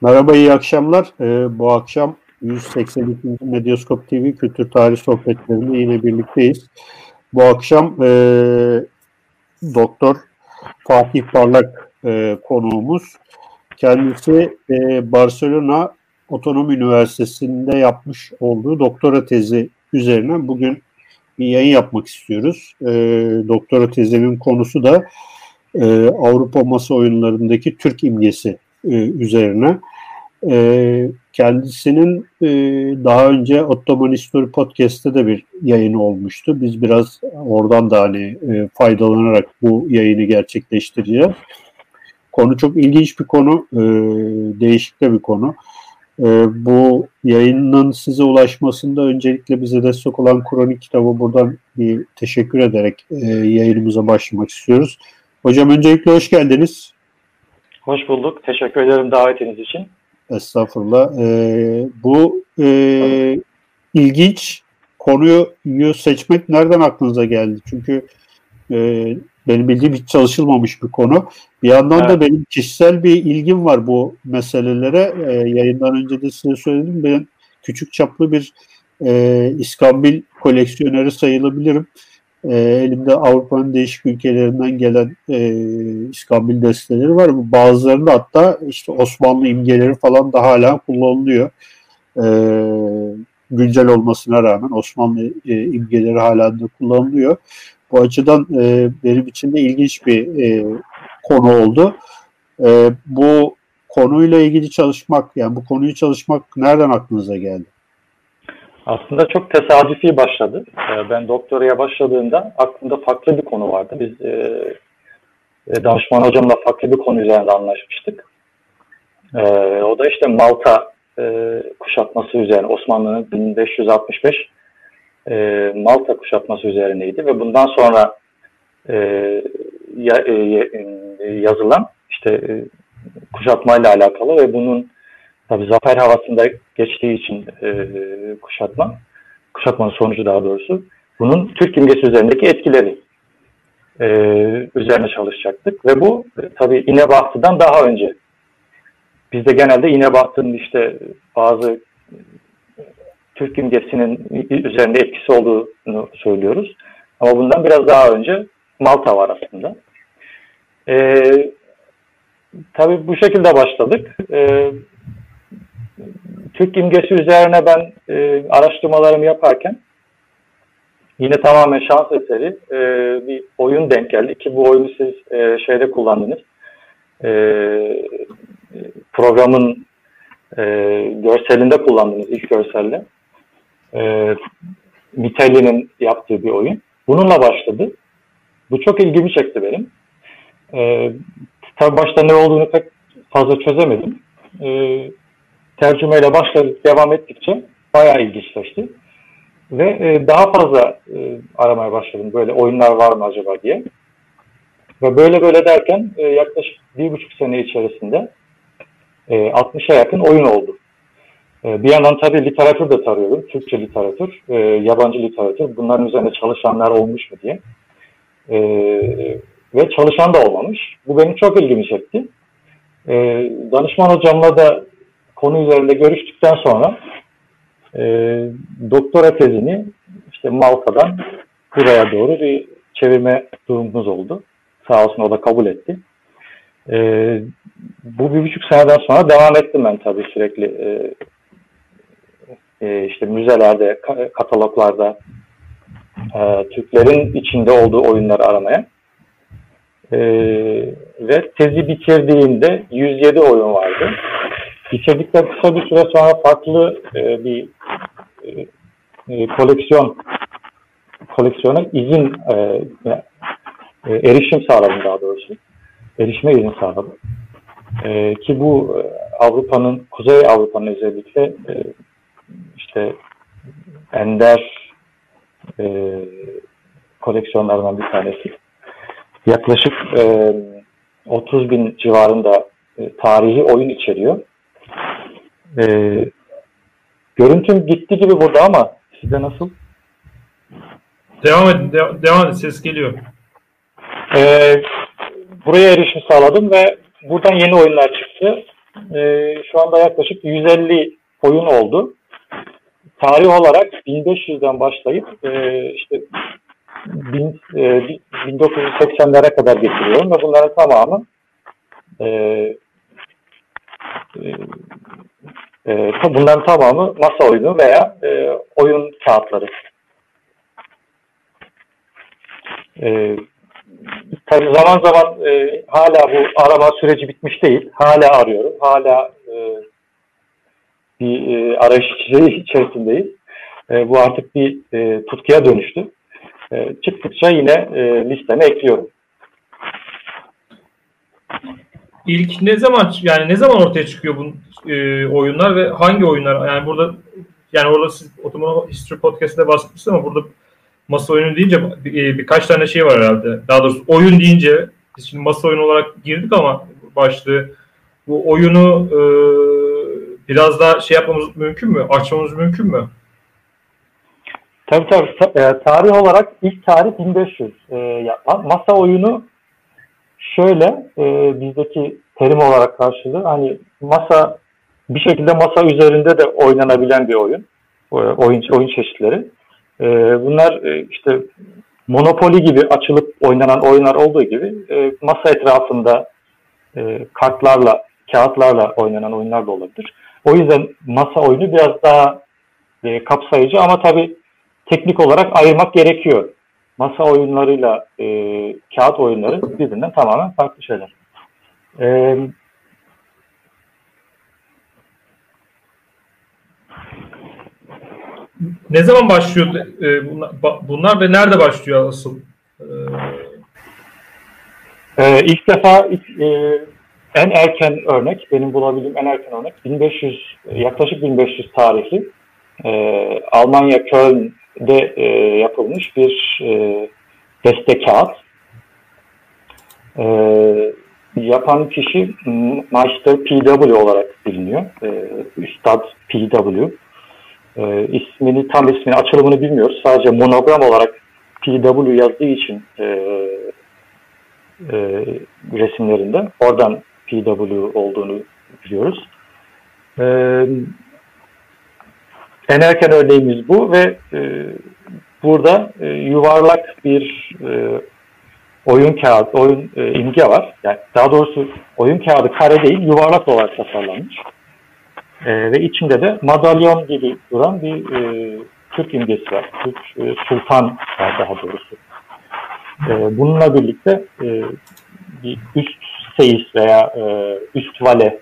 Merhaba, iyi akşamlar. Ee, bu akşam 182. Medyaskop TV Kültür Tarih Sohbetlerinde yine birlikteyiz. Bu akşam e, Doktor Fatih Parlak e, konuğumuz. Kendisi e, Barcelona Otonom Üniversitesi'nde yapmış olduğu doktora tezi üzerine bugün bir yayın yapmak istiyoruz. E, doktora tezinin konusu da e, Avrupa masa oyunlarındaki Türk imgesi e, üzerine. E, kendisinin e, daha önce Ottoman History Podcast'te de bir yayını olmuştu. Biz biraz oradan da hani e, faydalanarak bu yayını gerçekleştireceğiz. Konu çok ilginç bir konu, e, değişik de bir konu. E, bu yayının size ulaşmasında öncelikle bize destek olan Kronik kitabı buradan bir teşekkür ederek e, yayınımıza başlamak istiyoruz. Hocam öncelikle hoş geldiniz. Hoş bulduk. Teşekkür ederim davetiniz için. Estağfurullah. Ee, bu e, ilginç konuyu seçmek nereden aklınıza geldi? Çünkü e, benim bildiğim hiç çalışılmamış bir konu. Bir yandan evet. da benim kişisel bir ilgim var bu meselelere. E, yayından önce de size söyledim. Ben küçük çaplı bir e, İskambil koleksiyoneri sayılabilirim. E, elimde Avrupa'nın değişik ülkelerinden gelen e, iskambil desteleri var. Bazılarında hatta işte Osmanlı imgeleri falan da hala kullanılıyor. E, güncel olmasına rağmen Osmanlı e, imgeleri hala da kullanılıyor. Bu açıdan e, benim için de ilginç bir e, konu oldu. E, bu konuyla ilgili çalışmak, yani bu konuyu çalışmak nereden aklınıza geldi? Aslında çok tesadüfi başladı. Ee, ben doktoraya başladığımda aklımda farklı bir konu vardı. Biz e, e, danışman hocamla farklı bir konu üzerinde anlaşmıştık. E, o da işte Malta e, kuşatması üzerine Osmanlı'nın 1565 e, Malta kuşatması üzerineydi ve bundan sonra e, ya, e, yazılan işte e, kuşatmayla alakalı ve bunun Tabi zafer havasında geçtiği için e, kuşatma, kuşatmanın sonucu daha doğrusu, bunun Türk imgesi üzerindeki etkileri e, üzerine çalışacaktık. Ve bu e, tabi İnebahtı'dan daha önce. Biz de genelde İnebahtı'nın işte bazı e, Türk imgesinin üzerinde etkisi olduğunu söylüyoruz. Ama bundan biraz daha önce Malta var aslında. Ee, tabii bu şekilde başladık. Ee, Türk imgesi üzerine ben e, araştırmalarımı yaparken yine tamamen şans eseri e, bir oyun denk geldi ki bu oyunu siz e, şeyde kullandınız. E, programın e, görselinde kullandınız ilk görselle. E, Vitelli'nin yaptığı bir oyun. Bununla başladı. Bu çok ilgimi çekti benim. E, tabii başta ne olduğunu pek fazla çözemedim. E, tercümeyle başladık, devam ettikçe bayağı ilginçleşti. Ve e, daha fazla e, aramaya başladım böyle oyunlar var mı acaba diye. Ve böyle böyle derken e, yaklaşık bir buçuk sene içerisinde e, 60'a yakın oyun oldu. E, bir yandan tabii literatür de tarıyorum. Türkçe literatür, e, yabancı literatür. Bunların üzerinde çalışanlar olmuş mu diye. E, ve çalışan da olmamış. Bu benim çok ilgimi çekti. E, danışman hocamla da konu üzerinde görüştükten sonra e, doktora tezini işte Malta'dan buraya doğru bir çevirme durumumuz oldu. Sağ olsun o da kabul etti. E, bu bir buçuk seneden sonra devam ettim ben tabii sürekli e, e, işte müzelerde, kataloglarda e, Türklerin içinde olduğu oyunları aramaya. E, ve tezi bitirdiğimde 107 oyun vardı bitirdikten kısa bir süre sonra farklı e, bir e, e, koleksiyon koleksiyona izin e, e, erişim sağladım daha doğrusu. Erişime izin sağladım. E, ki bu e, Avrupa'nın, Kuzey Avrupa'nın özellikle e, işte ender e, koleksiyonlarından bir tanesi. Yaklaşık e, 30 bin civarında e, tarihi oyun içeriyor. Ee, görüntüm gitti gibi burada ama sizde nasıl? Devam edin, de- devam edin. Ses geliyor. Ee, buraya erişim sağladım ve buradan yeni oyunlar çıktı. e, şu anda yaklaşık 150 oyun oldu. Tarih olarak 1500'den başlayıp e, işte bin, e, 1980'lere kadar getiriyorum ve bunların tamamı e, e, e, bunların tamamı masa oyunu veya e, oyun kağıtları. E, tabii zaman zaman e, hala bu arama süreci bitmiş değil. Hala arıyorum. Hala e, bir e, arayış içerisindeyiz. E, bu artık bir e, tutkuya dönüştü. E, çıktıkça yine e, listeme ekliyorum. İlk ne zaman yani ne zaman ortaya çıkıyor bu e, oyunlar ve hangi oyunlar? Yani burada yani orada siz Otomono History Podcast'te bahsetmişsiniz ama burada masa oyunu deyince bir, birkaç tane şey var herhalde. Daha doğrusu oyun deyince biz şimdi masa oyunu olarak girdik ama başlığı bu oyunu e, biraz daha şey yapmamız mümkün mü? Açmamız mümkün mü? Tabii tabii. E, tarih olarak ilk tarih 1500. E, masa oyunu şöyle e, bizdeki terim olarak karşılığı hani masa bir şekilde masa üzerinde de oynanabilen bir oyun. Oyun, oyun çeşitleri. E, bunlar e, işte Monopoly gibi açılıp oynanan oyunlar olduğu gibi e, masa etrafında e, kartlarla, kağıtlarla oynanan oyunlar da olabilir. O yüzden masa oyunu biraz daha e, kapsayıcı ama tabii teknik olarak ayırmak gerekiyor. Masa oyunlarıyla e, kağıt oyunları birbirinden tamamen farklı şeyler. E, ne zaman başlıyor e, bunlar, bunlar ve nerede başlıyor asıl? E, e, ilk defa ilk, e, en erken örnek, benim bulabildiğim en erken örnek 1500, yaklaşık 1500 tarihli e, Almanya Köln'de e, yapılmış bir e, beste kağıt. E, yapan kişi Master PW olarak biliniyor. E, Üstad PW. E, ismini, tam ismini, açılımını bilmiyoruz. Sadece monogram olarak PW yazdığı için e, e, resimlerinde. Oradan PW olduğunu biliyoruz. E, en erken örneğimiz bu ve e, burada e, yuvarlak bir e, oyun kağıdı, oyun e, imge var. Yani daha doğrusu oyun kağıdı kare değil, yuvarlak olarak tasarlanmış. E, ve içinde de madalyon gibi duran bir e, Türk imgesi var. Türk e, Sultan var daha doğrusu. E, bununla birlikte e, bir üst seyis veya e, üst vale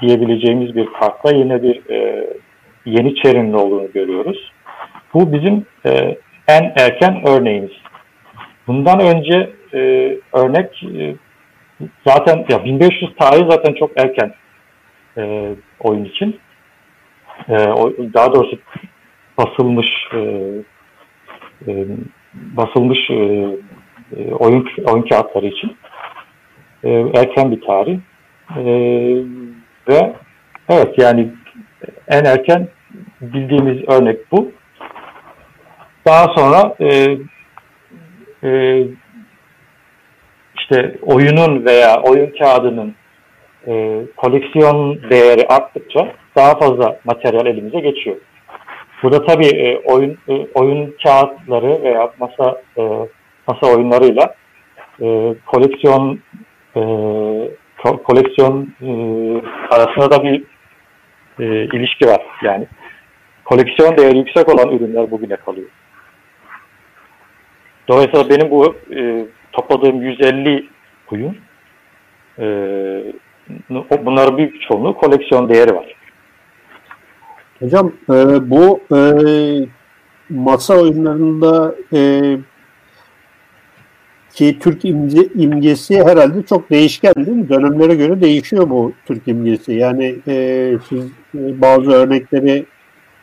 diyebileceğimiz bir kartla yine bir e, Yeniçerinin olduğunu görüyoruz. Bu bizim e, en erken örneğimiz. Bundan önce e, örnek e, zaten ya 1500 tarihi zaten çok erken e, oyun için. E, o, daha doğrusu basılmış e, e, basılmış e, e, oyun oyun kağıtları için e, erken bir tarih e, ve evet yani en erken bildiğimiz örnek bu. Daha sonra e, e, işte oyunun veya oyun kağıdının e, koleksiyon değeri arttıkça daha fazla materyal elimize geçiyor. Burada tabii e, oyun e, oyun kağıtları veya masa e, masa oyunlarıyla e, koleksiyon e, ko- koleksiyon e, arasında da bir e, ilişki var. Yani koleksiyon değeri yüksek olan ürünler bugüne kalıyor. Dolayısıyla benim bu e, topladığım 150 oyun e, bunların büyük çoğunluğu koleksiyon değeri var. Hocam e, bu e, masa oyunlarında e, ki Türk imge, imgesi herhalde çok değişken değil mi? Dönemlere göre değişiyor bu Türk imgesi. Yani e, siz e, bazı örnekleri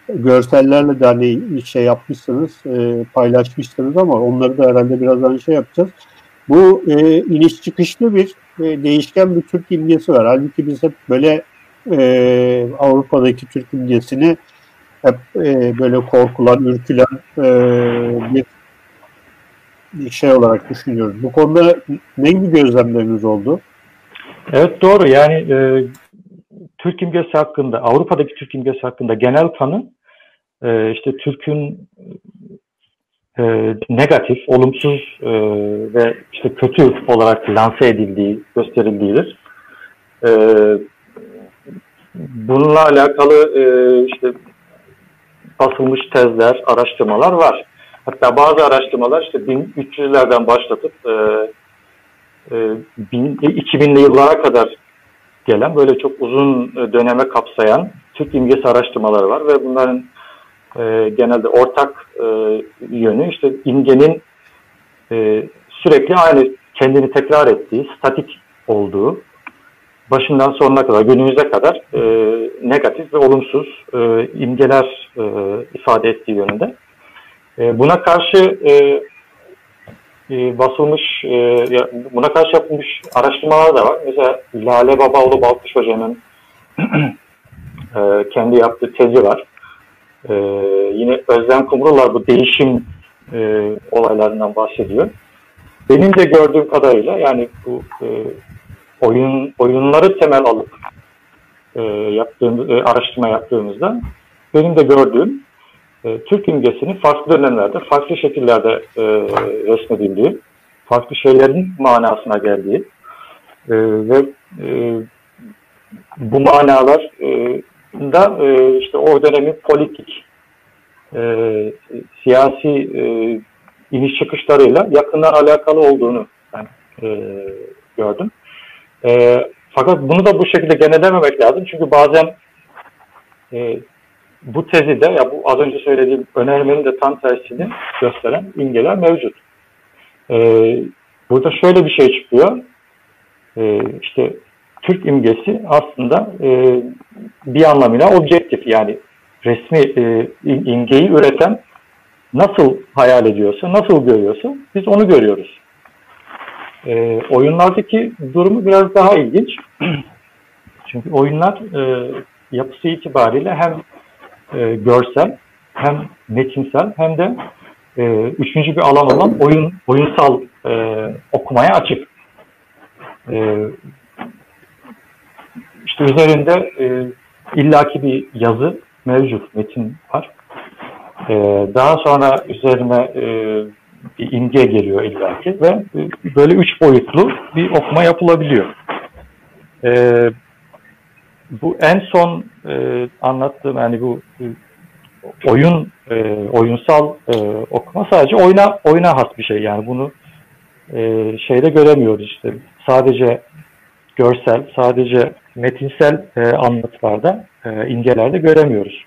görsellerle de hani şey yapmışsınız, e, paylaşmışsınız ama onları da herhalde birazdan şey yapacağız. Bu e, iniş çıkışlı bir e, değişken bir Türk imgesi var. Halbuki biz hep böyle e, Avrupa'daki Türk imgesini hep e, böyle korkulan, ürkülen e, bir şey olarak düşünüyoruz. Bu konuda ne gibi gözlemleriniz oldu? Evet doğru. Yani e, Türk imgesi hakkında, Avrupa'daki Türk imgesi hakkında genel kanı e, işte Türk'ün e, negatif, olumsuz e, ve işte kötü olarak lanse edildiği, gösterildiğidir. E, bununla alakalı e, işte basılmış tezler, araştırmalar var. Hatta bazı araştırmalar işte 1300'lerden başlatıp e, e, 2000'li yıllara kadar gelen böyle çok uzun döneme kapsayan Türk imgesi araştırmaları var ve bunların e, genelde ortak e, yönü işte imgenin e, sürekli aynı kendini tekrar ettiği, statik olduğu, başından sonuna kadar, günümüze kadar e, negatif ve olumsuz e, imgeler e, ifade ettiği yönünde. E, buna karşı e, e, basılmış, buna karşı yapılmış araştırmalar da var. Mesela Lale Babaoğlu Balkış Hoca'nın kendi yaptığı tezi var. Yine Özlem Kumrular bu değişim olaylarından bahsediyor. Benim de gördüğüm kadarıyla yani bu oyun oyunları temel alıp yaptığımız, araştırma yaptığımızda benim de gördüğüm e, Türk imgesinin farklı dönemlerde, farklı şekillerde e, resmedildiği, farklı şeylerin manasına geldiği e, ve e, bu manalar e, da e, işte o dönemin politik, e, siyasi e, iniş çıkışlarıyla yakından alakalı olduğunu ben e, gördüm. E, fakat bunu da bu şekilde genellememek lazım. Çünkü bazen e, bu tezide ya bu az önce söylediğim önermenin de tam tersini gösteren imgeler mevcut. E, burada şöyle bir şey çıkıyor. E, işte Türk imgesi aslında e, bir anlamıyla objektif yani resmi e, imgeyi üreten nasıl hayal ediyorsa, nasıl görüyorsa biz onu görüyoruz. E, oyunlardaki durumu biraz daha ilginç. Çünkü oyunlar e, yapısı itibariyle hem e, görsel hem metinsel hem de e, üçüncü bir alan olan oyun oyunsal e, okumaya açık. E, işte üzerinde e, illaki bir yazı mevcut, metin var. E, daha sonra üzerine e, bir imge geliyor illaki ve e, böyle üç boyutlu bir okuma yapılabiliyor. E, bu en son e, anlattığım yani bu e, oyun e, oyunsal e, okuma sadece oyuna oyuna has bir şey yani bunu e, şeyde göremiyoruz işte sadece görsel sadece metinsel e, anlatılarda e, imgelerde göremiyoruz.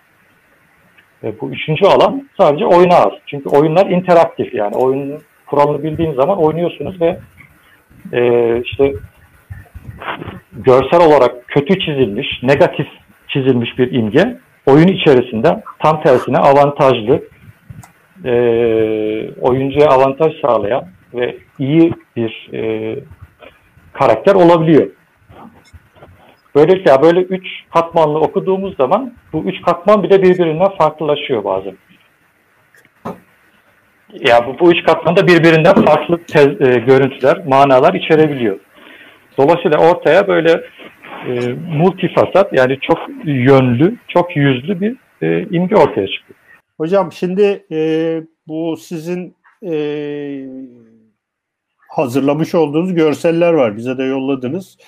E, bu üçüncü alan sadece oyuna az. Çünkü oyunlar interaktif yani oyunun kuralını bildiğiniz zaman oynuyorsunuz ve e, işte görsel olarak kötü çizilmiş, negatif çizilmiş bir imge oyun içerisinde tam tersine avantajlı, e, oyuncuya avantaj sağlayan ve iyi bir e, karakter olabiliyor. Böylelikle böyle üç katmanlı okuduğumuz zaman bu üç katman bile birbirinden farklılaşıyor bazen. Ya bu, bu üç katman da birbirinden farklı tez, e, görüntüler, manalar içerebiliyor. Dolayısıyla ortaya böyle e, multifasat yani çok yönlü, çok yüzlü bir e, imge ortaya çıkıyor. Hocam şimdi e, bu sizin e, hazırlamış olduğunuz görseller var. Bize de yolladınız.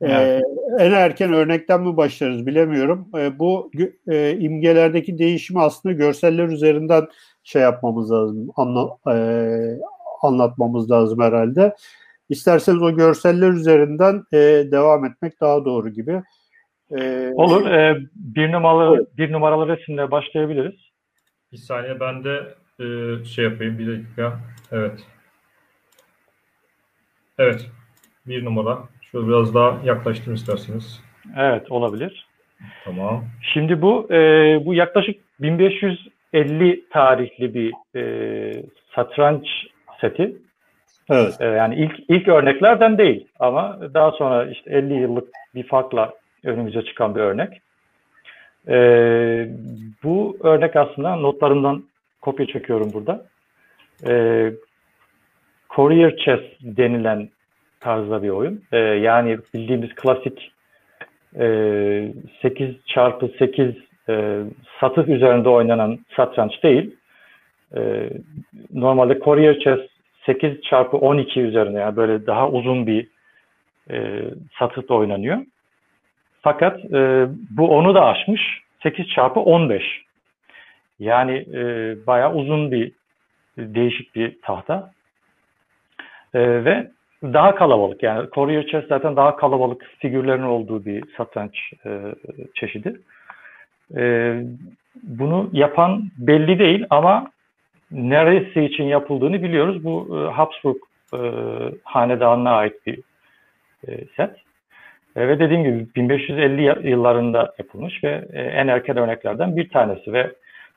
E, evet. Ee, en erken örnekten mi başlarız bilemiyorum. E, bu e, imgelerdeki değişimi aslında görseller üzerinden şey yapmamız lazım, anla, e, anlatmamız lazım herhalde. İsterseniz o görseller üzerinden e, devam etmek daha doğru gibi. E, Olur. E, bir numaralı evet. bir numaralı resimle başlayabiliriz. Bir saniye ben de e, şey yapayım bir dakika. Evet. Evet. Bir numara. Şöyle biraz daha yaklaştım isterseniz. Evet olabilir. Tamam. Şimdi bu e, bu yaklaşık 1550 tarihli bir e, satranç seti. Evet. E, yani ilk ilk örneklerden değil ama daha sonra işte 50 yıllık bir farkla önümüze çıkan bir örnek. E, bu örnek aslında notlarından kopya çekiyorum burada. E, Courier Chess denilen tarzda bir oyun. E, yani bildiğimiz klasik e, 8 çarpı 8 e, satık üzerinde oynanan satranç değil. E, normalde Courier Chess 8 çarpı 12 üzerine yani böyle daha uzun bir e, satıkta oynanıyor. Fakat e, bu onu da aşmış. 8 çarpı 15. Yani e, bayağı uzun bir değişik bir tahta. E, ve daha kalabalık yani Courier Chess zaten daha kalabalık figürlerin olduğu bir satranç e, çeşidi. E, bunu yapan belli değil ama neresi için yapıldığını biliyoruz. Bu e, Habsburg e, hanedanına ait bir e, set. E, ve dediğim gibi 1550 yıllarında yapılmış ve e, en erken örneklerden bir tanesi ve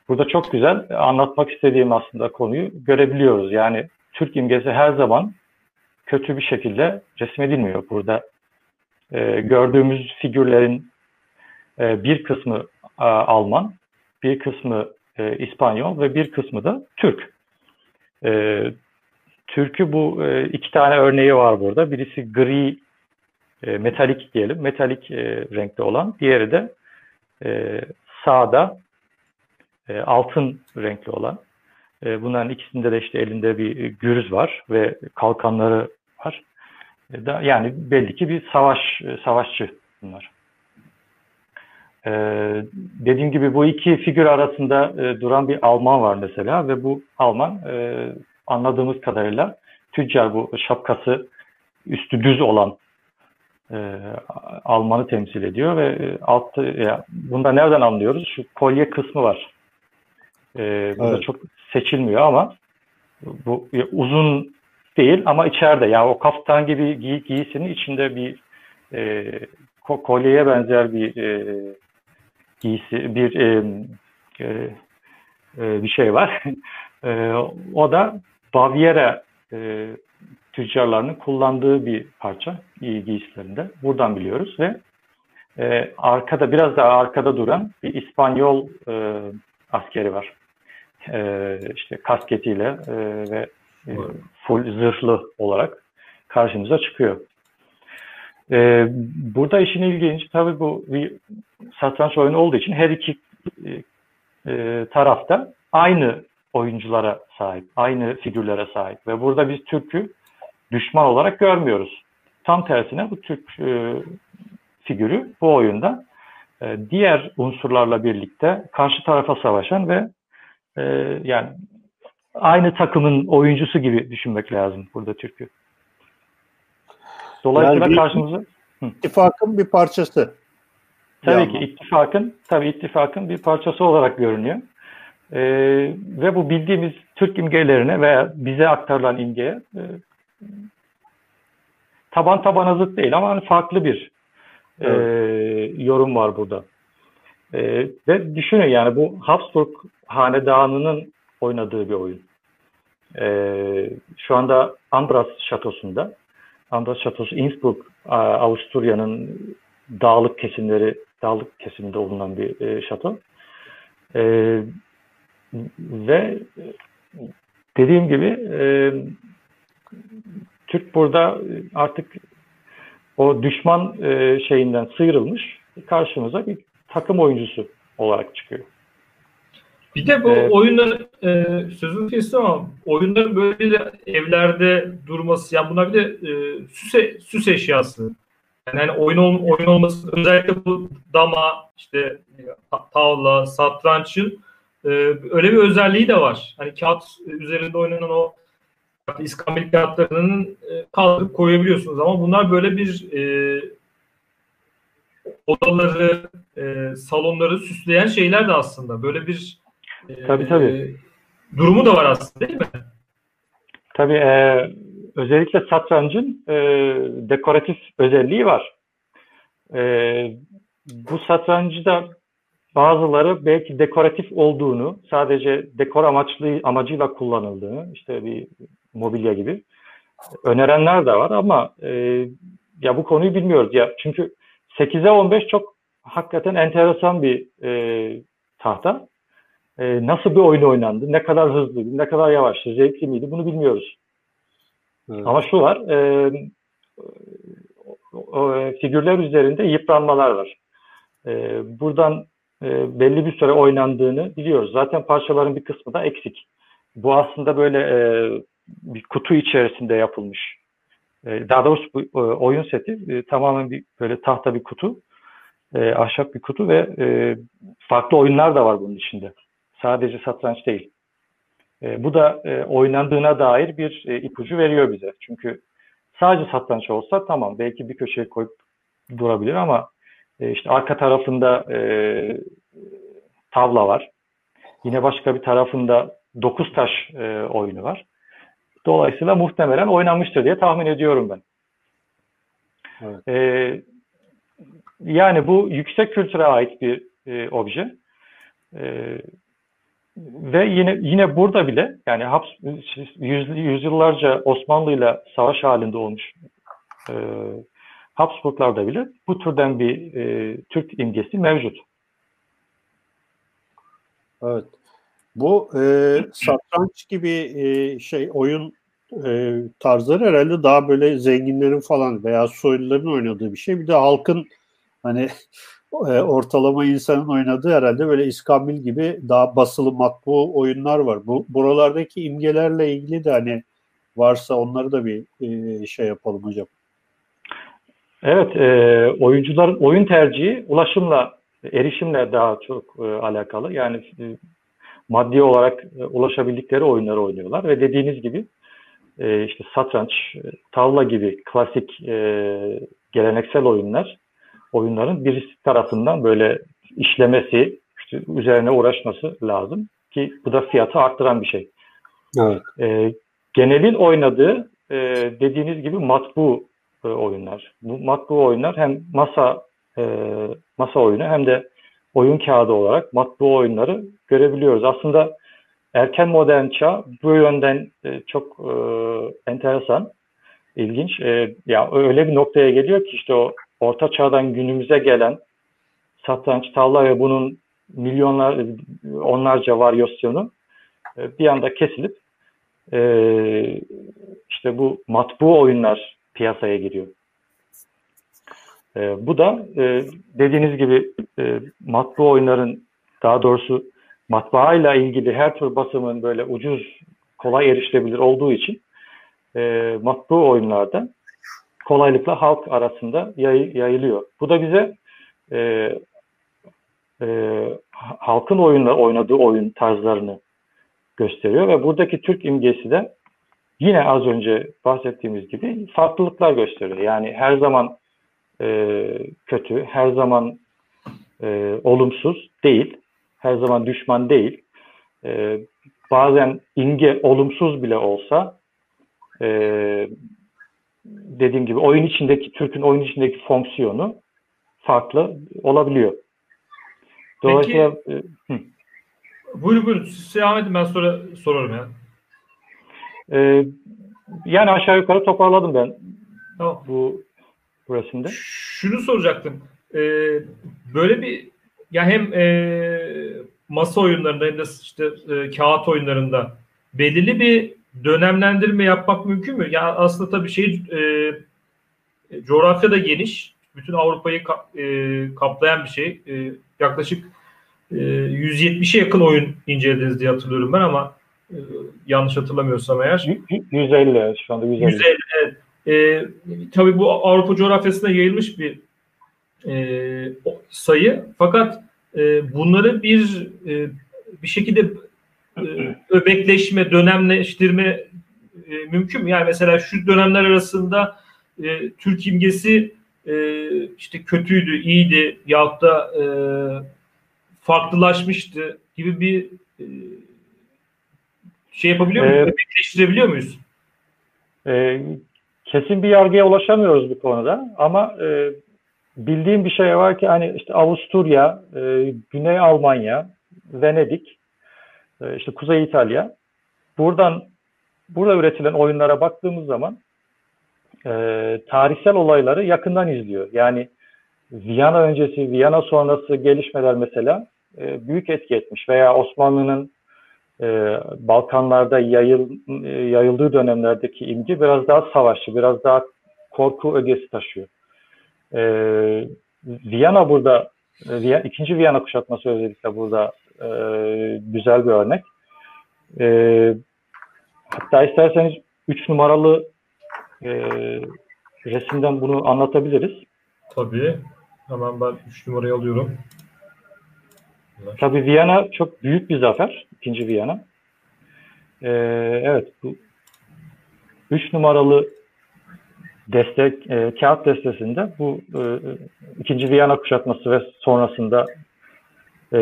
burada çok güzel anlatmak istediğim aslında konuyu görebiliyoruz. Yani Türk imgesi her zaman kötü bir şekilde resmedilmiyor. Burada e, gördüğümüz figürlerin e, bir kısmı e, Alman, bir kısmı e, İspanyol ve bir kısmı da Türk. E, Türk'ü bu e, iki tane örneği var burada. Birisi gri e, metalik diyelim, metalik e, renkte olan. Diğeri de e, sağda e, altın renkli olan. E, bunların ikisinde de işte elinde bir gürüz var ve kalkanları var. E, da, yani belli ki bir savaş e, savaşçı bunlar. E, dediğim gibi bu iki figür arasında e, duran bir Alman var mesela ve bu Alman e, anladığımız kadarıyla tüccar bu şapkası üstü düz olan e, Alman'ı temsil ediyor ve e, altta ya, bunda nereden anlıyoruz? Şu kolye kısmı var. E, burada evet. çok seçilmiyor ama bu ya, uzun değil ama içeride yani o kaftan gibi giy giysinin içinde bir e, kolyeye benzer bir e, giysi bir e, e, e, bir şey var. e, o da Baviera e, tüccarlarının kullandığı bir parça giysilerinde. Buradan biliyoruz ve e, arkada biraz daha arkada duran bir İspanyol e, askeri var. E, işte kasketiyle e, ve e, full zırhlı olarak karşımıza çıkıyor. E, burada işin ilginç tabii bu bir satranç oyunu olduğu için her iki e, e, tarafta aynı oyunculara sahip, aynı figürlere sahip ve burada biz Türk'ü düşman olarak görmüyoruz. Tam tersine bu Türk e, figürü bu oyunda e, diğer unsurlarla birlikte karşı tarafa savaşan ve e, yani aynı takımın oyuncusu gibi düşünmek lazım burada Türk'ü. Dolayısıyla yani karşımıza ittifakın bir parçası. Tabii yani. ki ittifakın tabii ittifakın bir parçası olarak görünüyor. Ee, ve bu bildiğimiz Türk imgelerine veya bize aktarılan imgeye e, taban tabana zıt değil ama hani farklı bir e, yorum var burada. E, ve düşünün yani bu Habsburg hanedanının oynadığı bir oyun. E, şu anda Ambras Şatosu'nda Ambras Şatosu Innsbruck, Avusturya'nın dağlık kesimleri, dağlık kesiminde bulunan bir e, şato. E, ve dediğim gibi e, Türk burada artık o düşman e, şeyinden sıyrılmış karşımıza bir takım oyuncusu olarak çıkıyor. Bir de bu ee, oyunlar e, sözünü kestim ama oyunların böyle evlerde durması yani bunlar bir de e, süs, süs eşyası. Yani hani oyun, oyun olması özellikle bu dama işte tavla, satrançın e, öyle bir özelliği de var. Hani kağıt üzerinde oynanan o iskambil kağıtlarının e, kaldırıp koyabiliyorsunuz ama bunlar böyle bir e, odaları, e, salonları süsleyen şeyler de aslında. Böyle bir e, tabii, tabii. durumu da var aslında değil mi? Tabii e, özellikle satrancın e, dekoratif özelliği var. E, bu satrancı da bazıları belki dekoratif olduğunu, sadece dekor amaçlı amacıyla kullanıldığını, işte bir mobilya gibi önerenler de var ama e, ya bu konuyu bilmiyoruz ya çünkü 8'e 15 çok hakikaten enteresan bir e, tahta. E, nasıl bir oyun oynandı, ne kadar hızlı, ne kadar yavaş, zevkli miydi bunu bilmiyoruz. Evet. Ama şu var, e, e, figürler üzerinde yıpranmalar var. E, buradan e, belli bir süre oynandığını biliyoruz. Zaten parçaların bir kısmı da eksik. Bu aslında böyle e, bir kutu içerisinde yapılmış. E, daha doğrusu bu e, oyun seti e, tamamen bir böyle tahta bir kutu, e, ahşap bir kutu ve e, farklı oyunlar da var bunun içinde. Sadece satranç değil. E, bu da e, oynandığına dair bir e, ipucu veriyor bize. Çünkü sadece satranç olsa tamam belki bir köşeye koyup durabilir ama e, işte arka tarafında e, tavla var. Yine başka bir tarafında dokuz taş e, oyunu var. Dolayısıyla muhtemelen oynanmıştır diye tahmin ediyorum ben. Evet. E, yani bu yüksek kültüre ait bir e, obje. E, ve yine yine burada bile yani Habs yüz, yüzyıllarca Osmanlı ile savaş halinde olmuş e, Habsburglarda bile bu türden bir e, Türk imgesi mevcut. Evet. Bu e, satranç gibi e, şey oyun e, tarzları herhalde daha böyle zenginlerin falan veya soyluların oynadığı bir şey. Bir de halkın hani ortalama insanın oynadığı herhalde böyle iskambil gibi daha basılı matbu oyunlar var. Bu buralardaki imgelerle ilgili de hani varsa onları da bir e, şey yapalım hocam. Evet, e, oyuncuların oyun tercihi ulaşımla, erişimle daha çok e, alakalı. Yani e, maddi olarak e, ulaşabildikleri oyunları oynuyorlar ve dediğiniz gibi e, işte satranç, e, tavla gibi klasik e, geleneksel oyunlar oyunların birisi tarafından böyle işlemesi, işte üzerine uğraşması lazım ki bu da fiyatı arttıran bir şey. Evet. E, genelin oynadığı e, dediğiniz gibi matbu e, oyunlar. Bu matbu oyunlar hem masa e, masa oyunu hem de oyun kağıdı olarak matbu oyunları görebiliyoruz. Aslında erken modern çağ bu yönden e, çok e, enteresan, ilginç. E, ya öyle bir noktaya geliyor ki işte o orta çağdan günümüze gelen satranç, tavla ve bunun milyonlar, onlarca varyasyonu e, bir anda kesilip e, işte bu matbu oyunlar piyasaya giriyor. E, bu da dediğiniz gibi matbu oyunların daha doğrusu matbaayla ilgili her tür basımın böyle ucuz, kolay erişilebilir olduğu için matbu oyunlarda kolaylıkla halk arasında yay, yayılıyor. Bu da bize e, e, halkın oyunla oynadığı oyun tarzlarını gösteriyor ve buradaki Türk imgesi de yine az önce bahsettiğimiz gibi farklılıklar gösteriyor. Yani her zaman e, kötü, her zaman e, olumsuz değil, her zaman düşman değil. E, bazen imge olumsuz bile olsa e, dediğim gibi oyun içindeki Türk'ün oyun içindeki fonksiyonu farklı olabiliyor. Dolayısıyla Peki, e, buyurun buyurun siz devam edin ben sonra sorarım ya. E, yani aşağı yukarı toparladım ben tamam. bu burasında. Şunu soracaktım. E, böyle bir ya hem e, masa oyunlarında hem de işte e, kağıt oyunlarında belirli bir dönemlendirme yapmak mümkün mü? Ya aslında tabii şey e, coğrafya da geniş. Bütün Avrupa'yı ka, e, kaplayan bir şey. E, yaklaşık e, 170'e yakın oyun incelediniz diye hatırlıyorum ben ama e, yanlış hatırlamıyorsam eğer. 150 şu anda 150. 150 evet. E, tabii bu Avrupa coğrafyasında yayılmış bir e, sayı. Fakat e, bunları bir e, bir şekilde öbekleşme, dönemleştirme e, mümkün mü? Yani mesela şu dönemler arasında e, Türk imgesi e, işte kötüydü, iyiydi yahut da e, farklılaşmıştı gibi bir e, şey yapabiliyor muyuz? Ee, öbekleştirebiliyor muyuz? E, kesin bir yargıya ulaşamıyoruz bu konuda ama e, bildiğim bir şey var ki hani işte Avusturya, e, Güney Almanya, Venedik işte Kuzey İtalya. Buradan burada üretilen oyunlara baktığımız zaman e, tarihsel olayları yakından izliyor. Yani Viyana öncesi, Viyana sonrası gelişmeler mesela e, büyük etki etmiş veya Osmanlı'nın e, Balkanlarda yayıl, e, yayıldığı dönemlerdeki imgi biraz daha savaşçı, biraz daha korku ögesi taşıyor. E, Viyana burada, e, ikinci Viyana kuşatması özellikle burada e, güzel bir örnek. E, hatta isterseniz 3 numaralı e, resimden bunu anlatabiliriz. Tabii. Hemen ben 3 numarayı alıyorum. Tabii Viyana çok büyük bir zafer. ikinci Viyana. Ee, evet bu 3 numaralı destek e, kağıt destesinde bu e, ikinci Viyana kuşatması ve sonrasında e,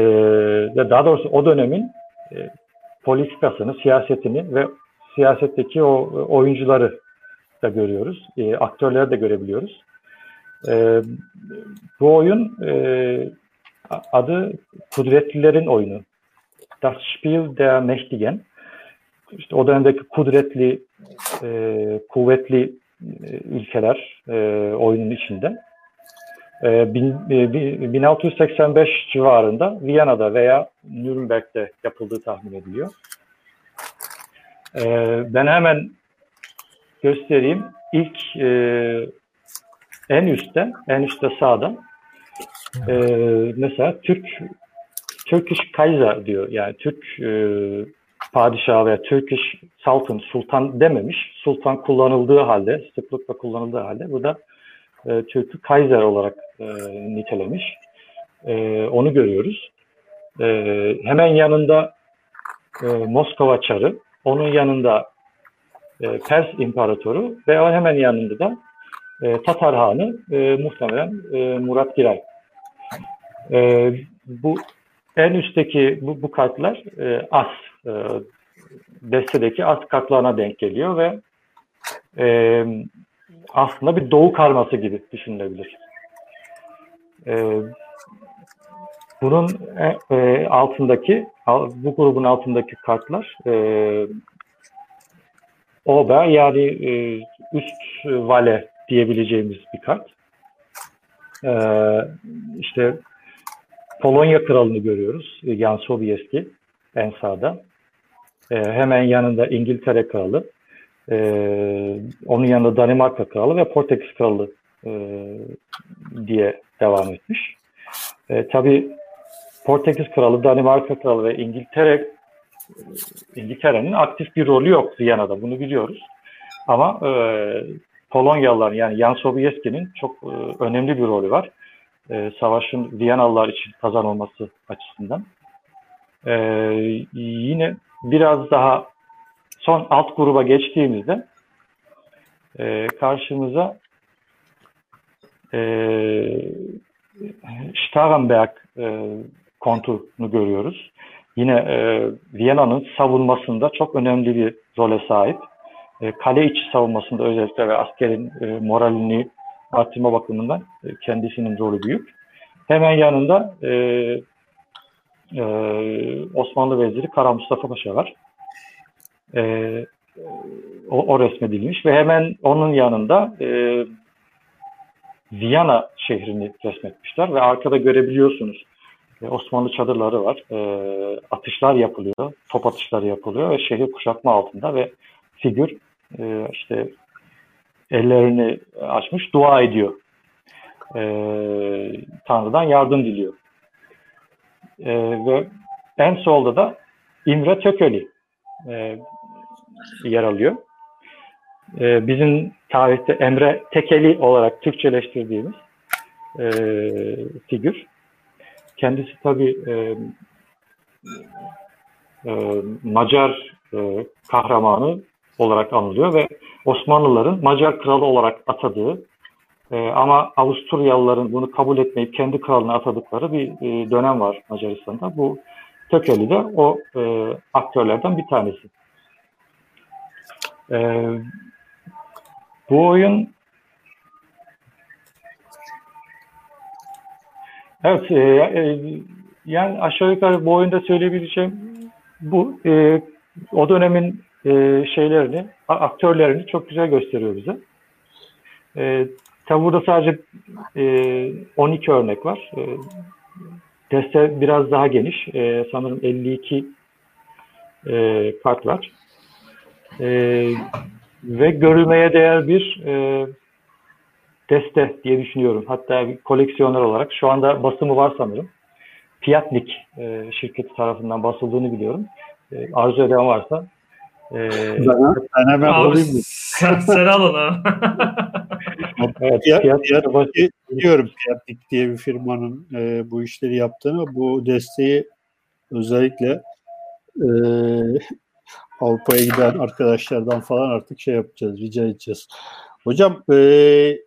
daha doğrusu o dönemin e, politikasını, siyasetini ve siyasetteki o oyuncuları da görüyoruz. E, aktörleri de görebiliyoruz. E, bu oyun e, adı Kudretlilerin oyunu. Das Spiel der Mächtigen. İşte o dönemdeki kudretli, e, kuvvetli e, ülkeler e, oyunun içinde. E, bin, e, 1685 civarında Viyana'da veya Nürnberg'de yapıldığı tahmin ediliyor. E, ben hemen göstereyim. İlk e, en üstte, en üstte sağda e, mesela Türk Turkish Kaiser diyor. Yani Türk e, padişahı veya Turkish Sultan, sultan dememiş. Sultan kullanıldığı halde, sıklıkla kullanıldığı halde bu da e, Türk'ü Kaiser olarak e, nitelemiş. E, onu görüyoruz. E, hemen yanında e, Moskova Çarı, onun yanında e, Pers İmparatoru ve hemen yanında da e, Tatar Hanı e, muhtemelen e, Murat Giray. E, bu en üstteki bu, bu kartlar e, as e, destedeki as kartlarına denk geliyor ve e, aslında bir doğu karması gibi düşünülebilir. E, bunun e, e altındaki bu grubun altındaki kartlar e, Ober yani e, üst vale diyebileceğimiz bir kart. E, işte Polonya Kralı'nı görüyoruz. Jan Sobieski en sağda. E, hemen yanında İngiltere Kralı. E, onun yanında Danimarka Kralı ve Portekiz Kralı e, diye devam etmiş. E, tabii Portekiz Kralı, Danimarka Kralı ve İngiltere İngiltere'nin aktif bir rolü yok Viyana'da. Bunu biliyoruz. Ama e, Polonyalıların yani Jan Sobieski'nin çok e, önemli bir rolü var e, savaşın Viyanalılar için kazanılması açısından. E, yine biraz daha son alt gruba geçtiğimizde e, karşımıza e, Starrenberg e, konturunu görüyoruz. Yine e, Viyana'nın savunmasında çok önemli bir role sahip. E, kale içi savunmasında özellikle ve askerin e, moralini arttırma bakımından e, kendisinin rolü büyük. Hemen yanında e, e, Osmanlı Veziri Kara Mustafa Paşa var. E, o, o resmedilmiş ve hemen onun yanında e, Viyana şehrini resmetmişler ve arkada görebiliyorsunuz e, Osmanlı çadırları var. E, atışlar yapılıyor, top atışları yapılıyor ve şehir kuşatma altında ve figür e, işte ellerini açmış dua ediyor. E, Tanrı'dan yardım diliyor. E, ve en solda da İmre Tököli e, yer alıyor. E, bizim tarihte Emre Tekeli olarak Türkçeleştirdiğimiz e, figür. Kendisi tabi e, e, Macar e, kahramanı olarak anılıyor ve Osmanlıların Macar kralı olarak atadığı e, ama Avusturyalıların bunu kabul etmeyip kendi kralını atadıkları bir e, dönem var Macaristan'da. Bu Tökeli de o e, aktörlerden bir tanesi. E, bu oyun Evet, e, e, yani aşağı yukarı bu oyunda söyleyebileceğim bu e, o dönemin e, şeylerini, aktörlerini çok güzel gösteriyor bize. E, tabi burada sadece e, 12 örnek var. E, deste biraz daha geniş. E, sanırım 52 e, kart var. E, ve görülmeye değer bir e, deste diye düşünüyorum. Hatta bir koleksiyoner olarak şu anda basımı var sanırım. Fiyatnik e, şirketi tarafından basıldığını biliyorum. E, arzu eden varsa e, ben, ben hemen Abi, mı? Sen, sen al onu. evet, biliyorum Fiyatnik diye bir firmanın e, bu işleri yaptığını. Bu desteği özellikle e, Avrupa'ya giden arkadaşlardan falan artık şey yapacağız, rica edeceğiz. Hocam e,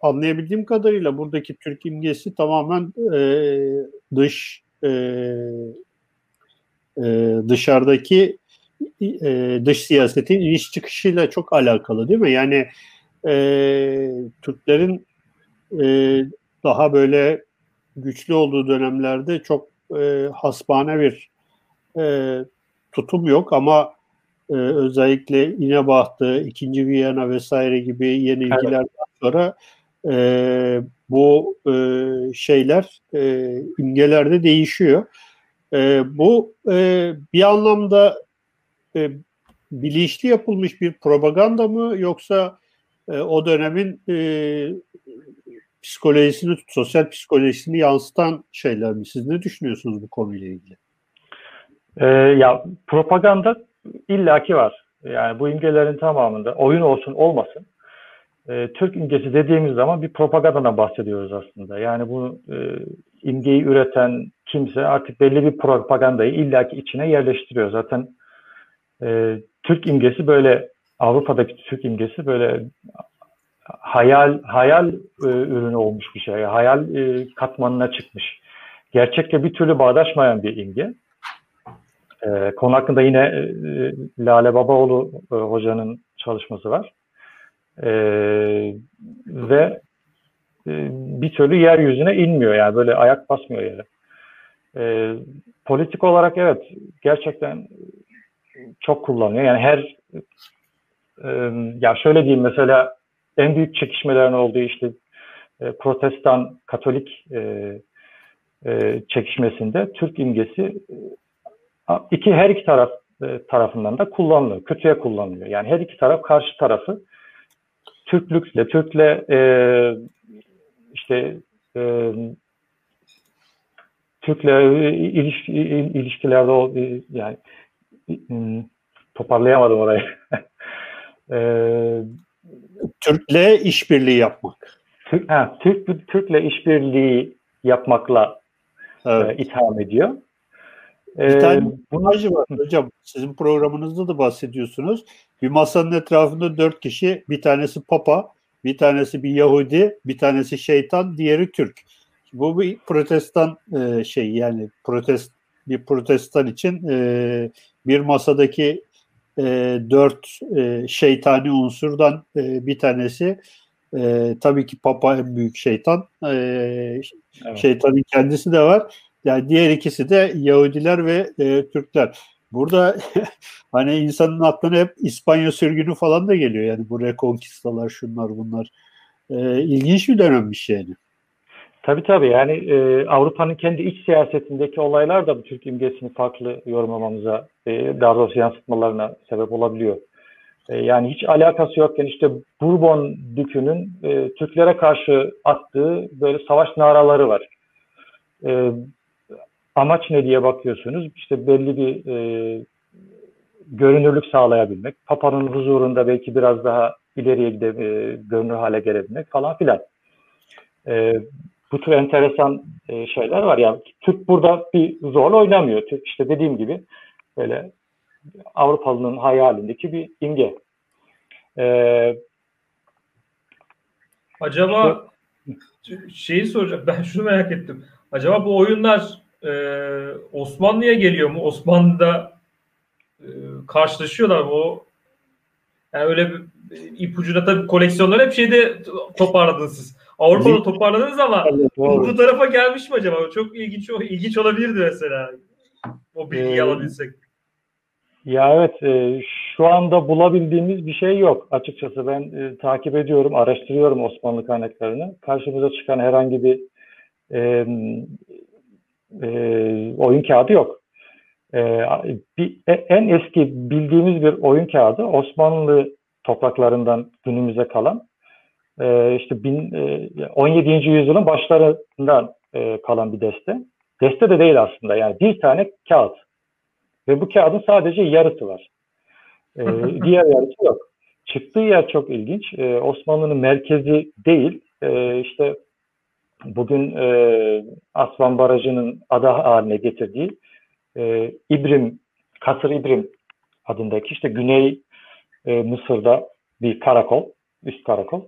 anlayabildiğim kadarıyla buradaki Türk imgesi tamamen e, dış e, e, dışarıdaki e, dış siyasetin iniş çıkışıyla çok alakalı değil mi? Yani e, Türklerin e, daha böyle güçlü olduğu dönemlerde çok e, hasbane bir e, tutum yok ama e, özellikle İnebahtı, İkinci Viyana vesaire gibi yenilgilerden evet. sonra e, bu e, şeyler e, imgelerde değişiyor. E, bu e, bir anlamda e, bilinçli yapılmış bir propaganda mı yoksa e, o dönemin e, psikolojisini, sosyal psikolojisini yansıtan şeyler mi? Siz ne düşünüyorsunuz bu konuyla ilgili? Ee, ya propaganda illaki var. Yani bu imgelerin tamamında oyun olsun olmasın e, Türk imgesi dediğimiz zaman bir propagandadan bahsediyoruz aslında. Yani bu e, imgeyi üreten kimse artık belli bir propagandayı illaki içine yerleştiriyor. Zaten e, Türk imgesi böyle Avrupa'daki Türk imgesi böyle hayal hayal e, ürünü olmuş bir şey. Hayal e, katmanına çıkmış. Gerçekte bir türlü bağdaşmayan bir imge. E, konu hakkında yine e, Lale Babaoğlu e, hocanın çalışması var. E, ve e, bir türlü yeryüzüne inmiyor yani böyle ayak basmıyor yere. E, politik olarak evet gerçekten çok kullanıyor. Yani her e, ya şöyle diyeyim mesela en büyük çekişmelerin olduğu işte e, protestan katolik e, e, çekişmesinde Türk imgesi e, iki her iki taraf e, tarafından da kullanılıyor. Kötüye kullanılıyor. Yani her iki taraf karşı tarafı Türklükle, Türkle e, işte e, Türkle ilişki, ilişkilerde o yani toparlayamadım orayı. e, Türk'le işbirliği yapmak. Türk, ha, Türk Türk'le işbirliği yapmakla evet. e, itham ediyor. Bir tane imajı var hocam. Sizin programınızda da bahsediyorsunuz. Bir masanın etrafında dört kişi. Bir tanesi Papa, bir tanesi bir Yahudi, bir tanesi şeytan, diğeri Türk. Bu bir protestan e, şey yani protest bir protestan için e, bir masadaki e, dört e, şeytani unsurdan e, bir tanesi e, tabii ki Papa en büyük şeytan. E, evet. Şeytanın kendisi de var. Yani diğer ikisi de Yahudiler ve e, Türkler. Burada hani insanın aklına hep İspanya sürgünü falan da geliyor. Yani bu rekonkistalar şunlar bunlar. E, ilginç bir dönemmiş yani. Tabii tabii yani e, Avrupa'nın kendi iç siyasetindeki olaylar da bu Türk imgesini farklı yorumlamamıza, e, daha doğrusu yansıtmalarına sebep olabiliyor. E, yani hiç alakası yokken işte Bourbon dükünün e, Türklere karşı attığı böyle savaş naraları var. E, amaç ne diye bakıyorsunuz. İşte belli bir e, görünürlük sağlayabilmek, Papa'nın huzurunda belki biraz daha ileriye gide, e, görünür hale gelebilmek falan filan. E, bu tür enteresan e, şeyler var. Yani Türk burada bir zor oynamıyor. Türk işte dediğim gibi böyle Avrupalı'nın hayalindeki bir imge. Ee, Acaba şeyi soracağım. Ben şunu merak ettim. Acaba bu oyunlar e, Osmanlı'ya geliyor mu? Osmanlı'da e, karşılaşıyorlar mı? O yani öyle bir ipucuna tabii koleksiyonları hep şeyde toparladınız siz. Avrupa'da toparladınız ama bu tarafa gelmiş mi acaba? Çok ilginç ilginç olabilirdi mesela. O bilgiyi ee, alabilsek. Ya evet e, şu anda bulabildiğimiz bir şey yok açıkçası. Ben e, takip ediyorum, araştırıyorum Osmanlı kaynaklarını. Karşımıza çıkan herhangi bir e, e, oyun kağıdı yok. E, bir, e, en eski bildiğimiz bir oyun kağıdı Osmanlı topraklarından günümüze kalan e, işte bin, e, 17. yüzyılın başlarından e, kalan bir deste. Deste de değil aslında yani bir tane kağıt. Ve bu kağıdın sadece yarısı var. E, diğer yarısı yok. Çıktığı yer çok ilginç. E, Osmanlı'nın merkezi değil. E, işte bugün e, Aslan Barajı'nın ada haline getirdiği e, İbrim, Kasır İbrim adındaki işte Güney e, Mısır'da bir karakol, üst karakol.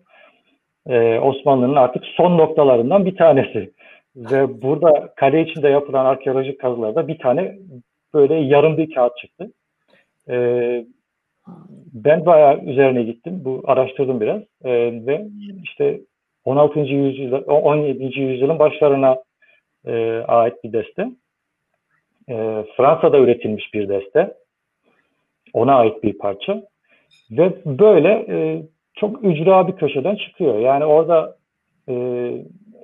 E, Osmanlı'nın artık son noktalarından bir tanesi. Ve burada kale içinde yapılan arkeolojik kazılarda bir tane böyle yarım bir kağıt çıktı. E, ben bayağı üzerine gittim. Bu araştırdım biraz. E, ve işte 16. yüzyıl, 17. yüzyılın başlarına e, ait bir deste. E, Fransa'da üretilmiş bir deste. Ona ait bir parça. Ve böyle e, çok ücra bir köşeden çıkıyor. Yani orada e,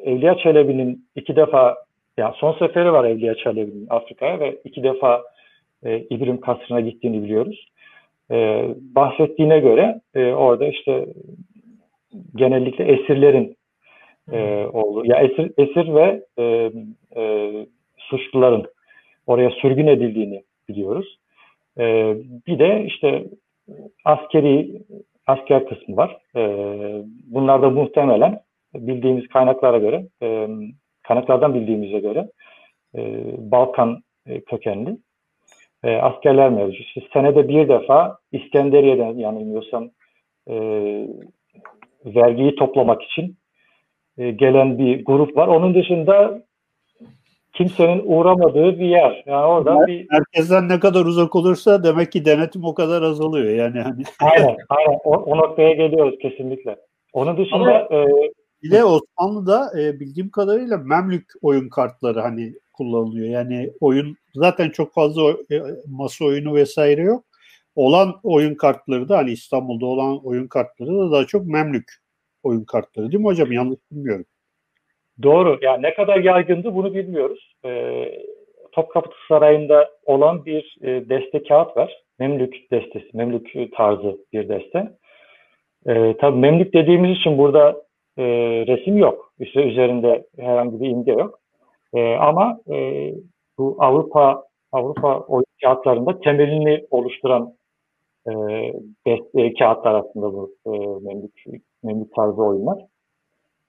Evliya Çelebi'nin iki defa yani son seferi var Evliya Çelebi'nin Afrika'ya ve iki defa e, İbrim Kasrı'na gittiğini biliyoruz. E, bahsettiğine göre e, orada işte genellikle esirlerin e, oldu. Ya esir, esir ve e, e, suçluların oraya sürgün edildiğini biliyoruz. E, bir de işte askeri asker kısmı var. E, bunlar da muhtemelen bildiğimiz kaynaklara göre, e, kaynaklardan bildiğimize göre e, Balkan e, kökenli e, askerler mevcut. Senede bir defa İskenderiye'den yanılmıyorsam e, vergiyi toplamak için e, gelen bir grup var. Onun dışında kimsenin uğramadığı bir yer. Yani orada bir merkezden ne kadar uzak olursa demek ki denetim o kadar azalıyor. Yani hani aynen, aynen. O, o noktaya geliyoruz kesinlikle. Onun dışında Ama, e, bir de Osmanlı'da e, bildiğim kadarıyla Memlük oyun kartları hani kullanılıyor. Yani oyun zaten çok fazla e, masa oyunu vesaire yok. Olan oyun kartları da hani İstanbul'da olan oyun kartları da daha çok Memlük oyun kartları değil mi hocam? Yanlış bilmiyorum. Doğru. Yani ne kadar yaygındı bunu bilmiyoruz. Ee, Topkapı Sarayı'nda olan bir e, deste kağıt var. Memlük destesi, Memlük tarzı bir deste. Ee, tabii Memlük dediğimiz için burada e, resim yok. İşte üzerinde herhangi bir imge yok. E, ama e, bu Avrupa Avrupa oyun kağıtlarında temelini oluşturan e, kağıtlar aslında bu e, Memlük, Memlük tarzı oyunlar.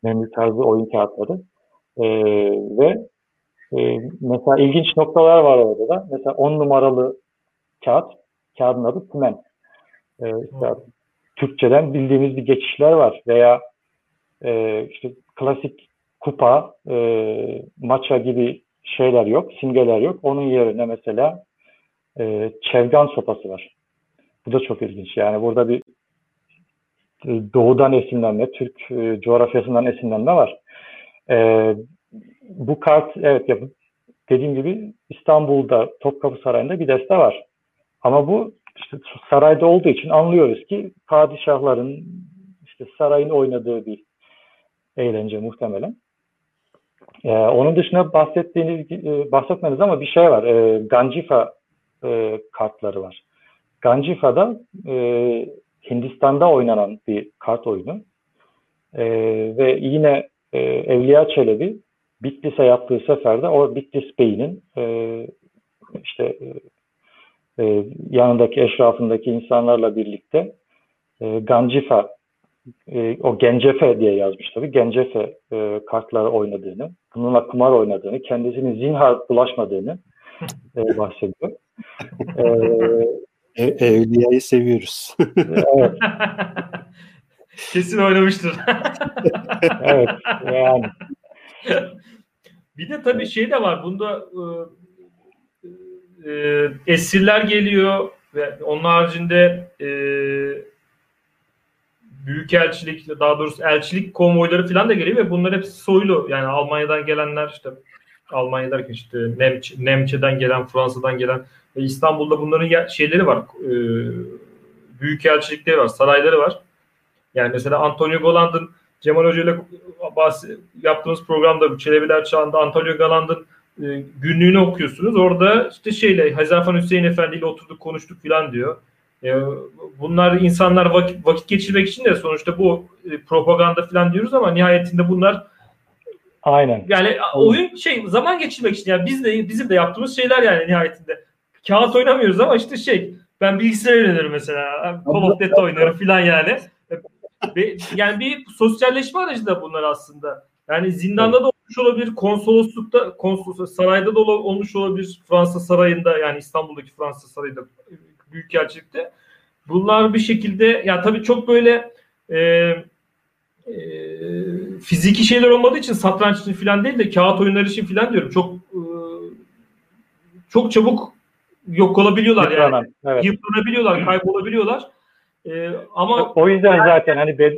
Memlük tarzı oyun kağıtları. E, ve e, mesela ilginç noktalar var orada da. Mesela 10 numaralı kağıt, kağıdın adı Tümen. E, işte, Türkçeden bildiğimiz bir geçişler var veya e, işte klasik kupa, e, maça gibi şeyler yok, simgeler yok. Onun yerine mesela e, çevgan sopası var. Bu da çok ilginç. Yani burada bir e, doğudan esinlenme, Türk e, coğrafyasından esinlenme var. E, bu kart, evet ya dediğim gibi İstanbul'da Topkapı Sarayı'nda bir deste var. Ama bu işte sarayda olduğu için anlıyoruz ki padişahların işte sarayın oynadığı bir eğlence muhtemelen. Ee, onun dışında bahsettiğiniz, e, bahsetmeniz ama bir şey var. E, Ganjifa e, kartları var. Ganjifa'da e, Hindistan'da oynanan bir kart oyunu. E, ve yine e, Evliya Çelebi Bitlis'e yaptığı seferde o Bitlis Bey'inin e, işte e, e yanındaki eşrafındaki insanlarla birlikte e, Ganjifa e, o Gencefe diye yazmış tabii. Gencefe e, kartları oynadığını, bununla kumar oynadığını, kendisinin zinhar bulaşmadığını e, bahsediyor. e, e, Evliya'yı seviyoruz. evet. Kesin oynamıştır. evet. Yani. Bir de tabii şey de var. Bunda e, e, esirler geliyor ve onun haricinde e, büyükelçilik daha doğrusu elçilik konvoyları falan da geliyor ve bunlar hepsi soylu. Yani Almanya'dan gelenler işte Almanya derken işte Nemç, Nemçe'den gelen, Fransa'dan gelen ve İstanbul'da bunların şeyleri var. E, büyükelçilikleri var, sarayları var. Yani mesela Antonio Goland'ın Cemal Hoca ile yaptığımız programda Çelebiler Çağı'nda Antonio Goland'ın e, günlüğünü okuyorsunuz. Orada işte şeyle Hazarfen Hüseyin Efendi ile oturduk konuştuk falan diyor. E, bunlar insanlar vakit, vakit geçirmek için de sonuçta bu e, propaganda falan diyoruz ama nihayetinde bunlar Aynen. Yani oyun şey zaman geçirmek için yani biz de bizim de yaptığımız şeyler yani nihayetinde. Kağıt oynamıyoruz ama işte şey ben bilgisayar oynarım mesela. Call of Duty oynarım falan yani. yani bir sosyalleşme aracı da bunlar aslında. Yani zindanda da olmuş olabilir, konsoloslukta, konsolos sarayda da olmuş olabilir, Fransa sarayında yani İstanbul'daki Fransa sarayında büyükelçilikte. Bunlar bir şekilde ya tabii çok böyle e, e, fiziki şeyler olmadığı için satranç için falan değil de kağıt oyunları için falan diyorum. Çok e, çok çabuk yok olabiliyorlar yani. Evet. Yıpranabiliyorlar, kaybolabiliyorlar. E, ama o yüzden zaten hani be,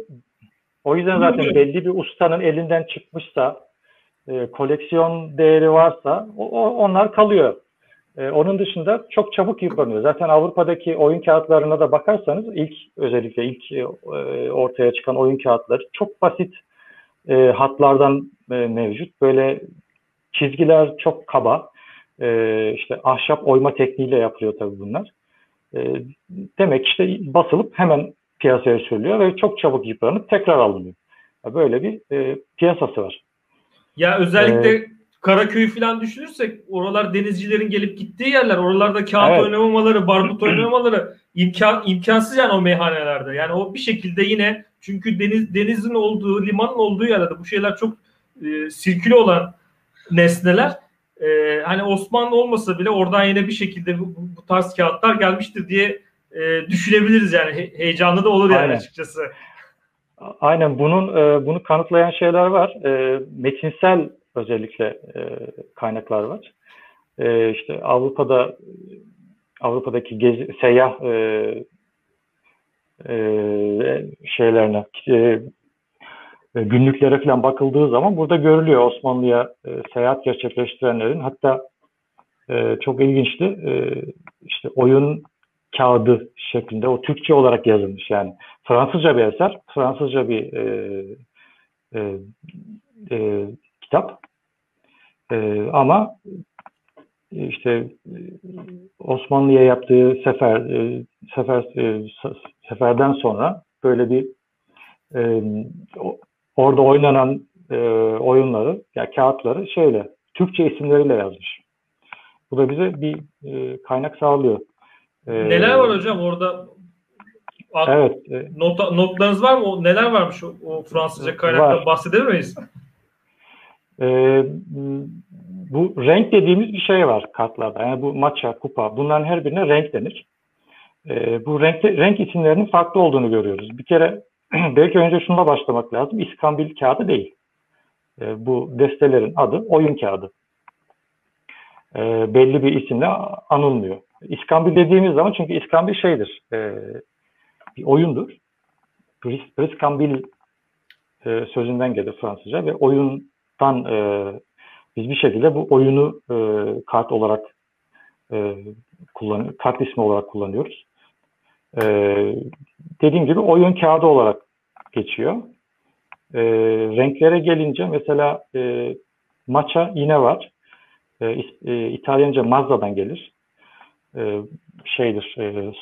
o yüzden zaten belli bir ustanın elinden çıkmışsa e, koleksiyon değeri varsa o, o, onlar kalıyor. E, onun dışında çok çabuk yıpranıyor. Zaten Avrupa'daki oyun kağıtlarına da bakarsanız ilk özellikle ilk e, ortaya çıkan oyun kağıtları çok basit e, hatlardan e, mevcut. Böyle çizgiler çok kaba. E, işte ahşap oyma tekniğiyle yapılıyor tabii bunlar. E, demek işte basılıp hemen piyasaya sürülüyor ve çok çabuk yıpranıp tekrar alınıyor. Böyle bir e, piyasası var. Ya özellikle ee, Karaköy'ü falan düşünürsek oralar denizcilerin gelip gittiği yerler. Oralarda kağıt evet. oynamamaları, barbut oynamamaları imkan imkansız yani o meyhanelerde. Yani o bir şekilde yine çünkü deniz denizin olduğu, limanın olduğu yerde bu şeyler çok e, sirkülü olan nesneler. E, hani Osmanlı olmasa bile oradan yine bir şekilde bu, bu tarz kağıtlar gelmiştir diye e, düşünebiliriz yani. He, heyecanlı da olur yani Aynen. açıkçası. Aynen bunun e, bunu kanıtlayan şeyler var. E, metinsel özellikle e, kaynaklar var. E, işte Avrupa'da Avrupa'daki gezi, seyyah e, e, şeylerine e, günlüklere falan bakıldığı zaman burada görülüyor. Osmanlı'ya e, seyahat gerçekleştirenlerin. Hatta e, çok ilginçti e, işte oyun kağıdı şeklinde o Türkçe olarak yazılmış yani. Fransızca bir eser Fransızca bir e, e, e, kitap. E, ama işte e, Osmanlı'ya yaptığı sefer e, sefer e, seferden sonra böyle bir e, orada oynanan e, oyunları ya yani kağıtları şöyle Türkçe isimleriyle yazmış. Bu da bize bir e, kaynak sağlıyor. E, Neler var hocam orada? Evet. E, not, notlarınız var mı? Neler varmış o, o Fransızca kaynaktan bahsedebilir miyiz? E, bu renk dediğimiz bir şey var kartlarda. Yani bu maça, kupa bunların her birine renk denir. E, bu renk, renk isimlerinin farklı olduğunu görüyoruz. Bir kere belki önce şununla başlamak lazım. İskambil kağıdı değil. E, bu destelerin adı oyun kağıdı. E, belli bir isimle anılmıyor. İskambil dediğimiz zaman çünkü İskambil şeydir. E, bir oyundur. Briskambil e, sözünden gelir Fransızca ve oyun tan e, biz bir şekilde bu oyunu e, kart olarak e, kullan kart ismi olarak kullanıyoruz. E, dediğim gibi oyun kağıdı olarak geçiyor. E, renklere gelince mesela e, maça yine var. E, e, İtalyanca Mazza'dan gelir. E, şeydir, e,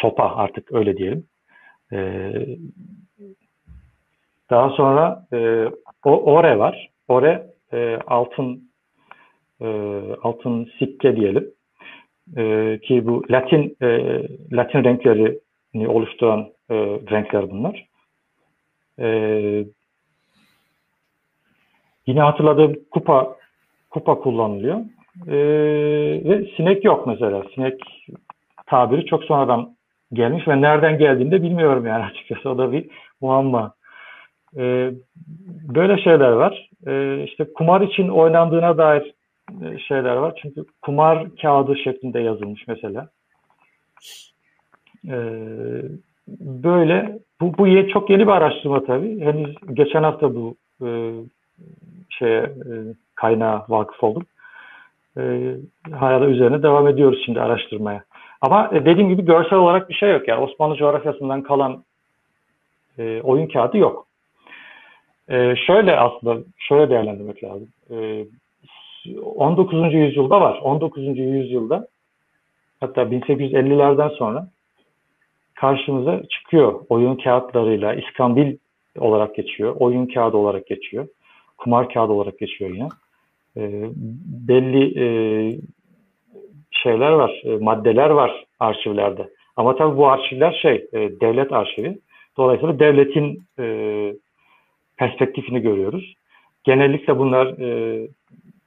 sopa artık öyle diyelim. E, daha sonra e, ore var. Ore e, altın e, altın sikke diyelim e, ki bu Latin e, Latin renklerini oluşturan e, renkler bunlar. E, yine hatırladığım kupa kupa kullanılıyor. E, ve sinek yok mesela. Sinek tabiri çok sonradan gelmiş ve nereden geldiğini de bilmiyorum yani açıkçası. O da bir muamma. E, böyle şeyler var. E, işte kumar için oynandığına dair şeyler var. Çünkü kumar kağıdı şeklinde yazılmış mesela. E, böyle bu, bu çok yeni bir araştırma tabii. Henüz geçen hafta bu e, şeye e, kaynağa vakıf oldum. E, hala üzerine devam ediyoruz şimdi araştırmaya. Ama e, dediğim gibi görsel olarak bir şey yok. Yani Osmanlı coğrafyasından kalan e, oyun kağıdı yok. E, şöyle aslında şöyle değerlendirmek lazım. E, 19. yüzyılda var. 19. yüzyılda hatta 1850'lerden sonra karşımıza çıkıyor. Oyun kağıtlarıyla iskambil olarak geçiyor. Oyun kağıdı olarak geçiyor. Kumar kağıdı olarak geçiyor yine. E, belli e, şeyler var, e, maddeler var arşivlerde. Ama tabii bu arşivler şey, e, devlet arşivi. Dolayısıyla devletin e, perspektifini görüyoruz. Genellikle bunlar e,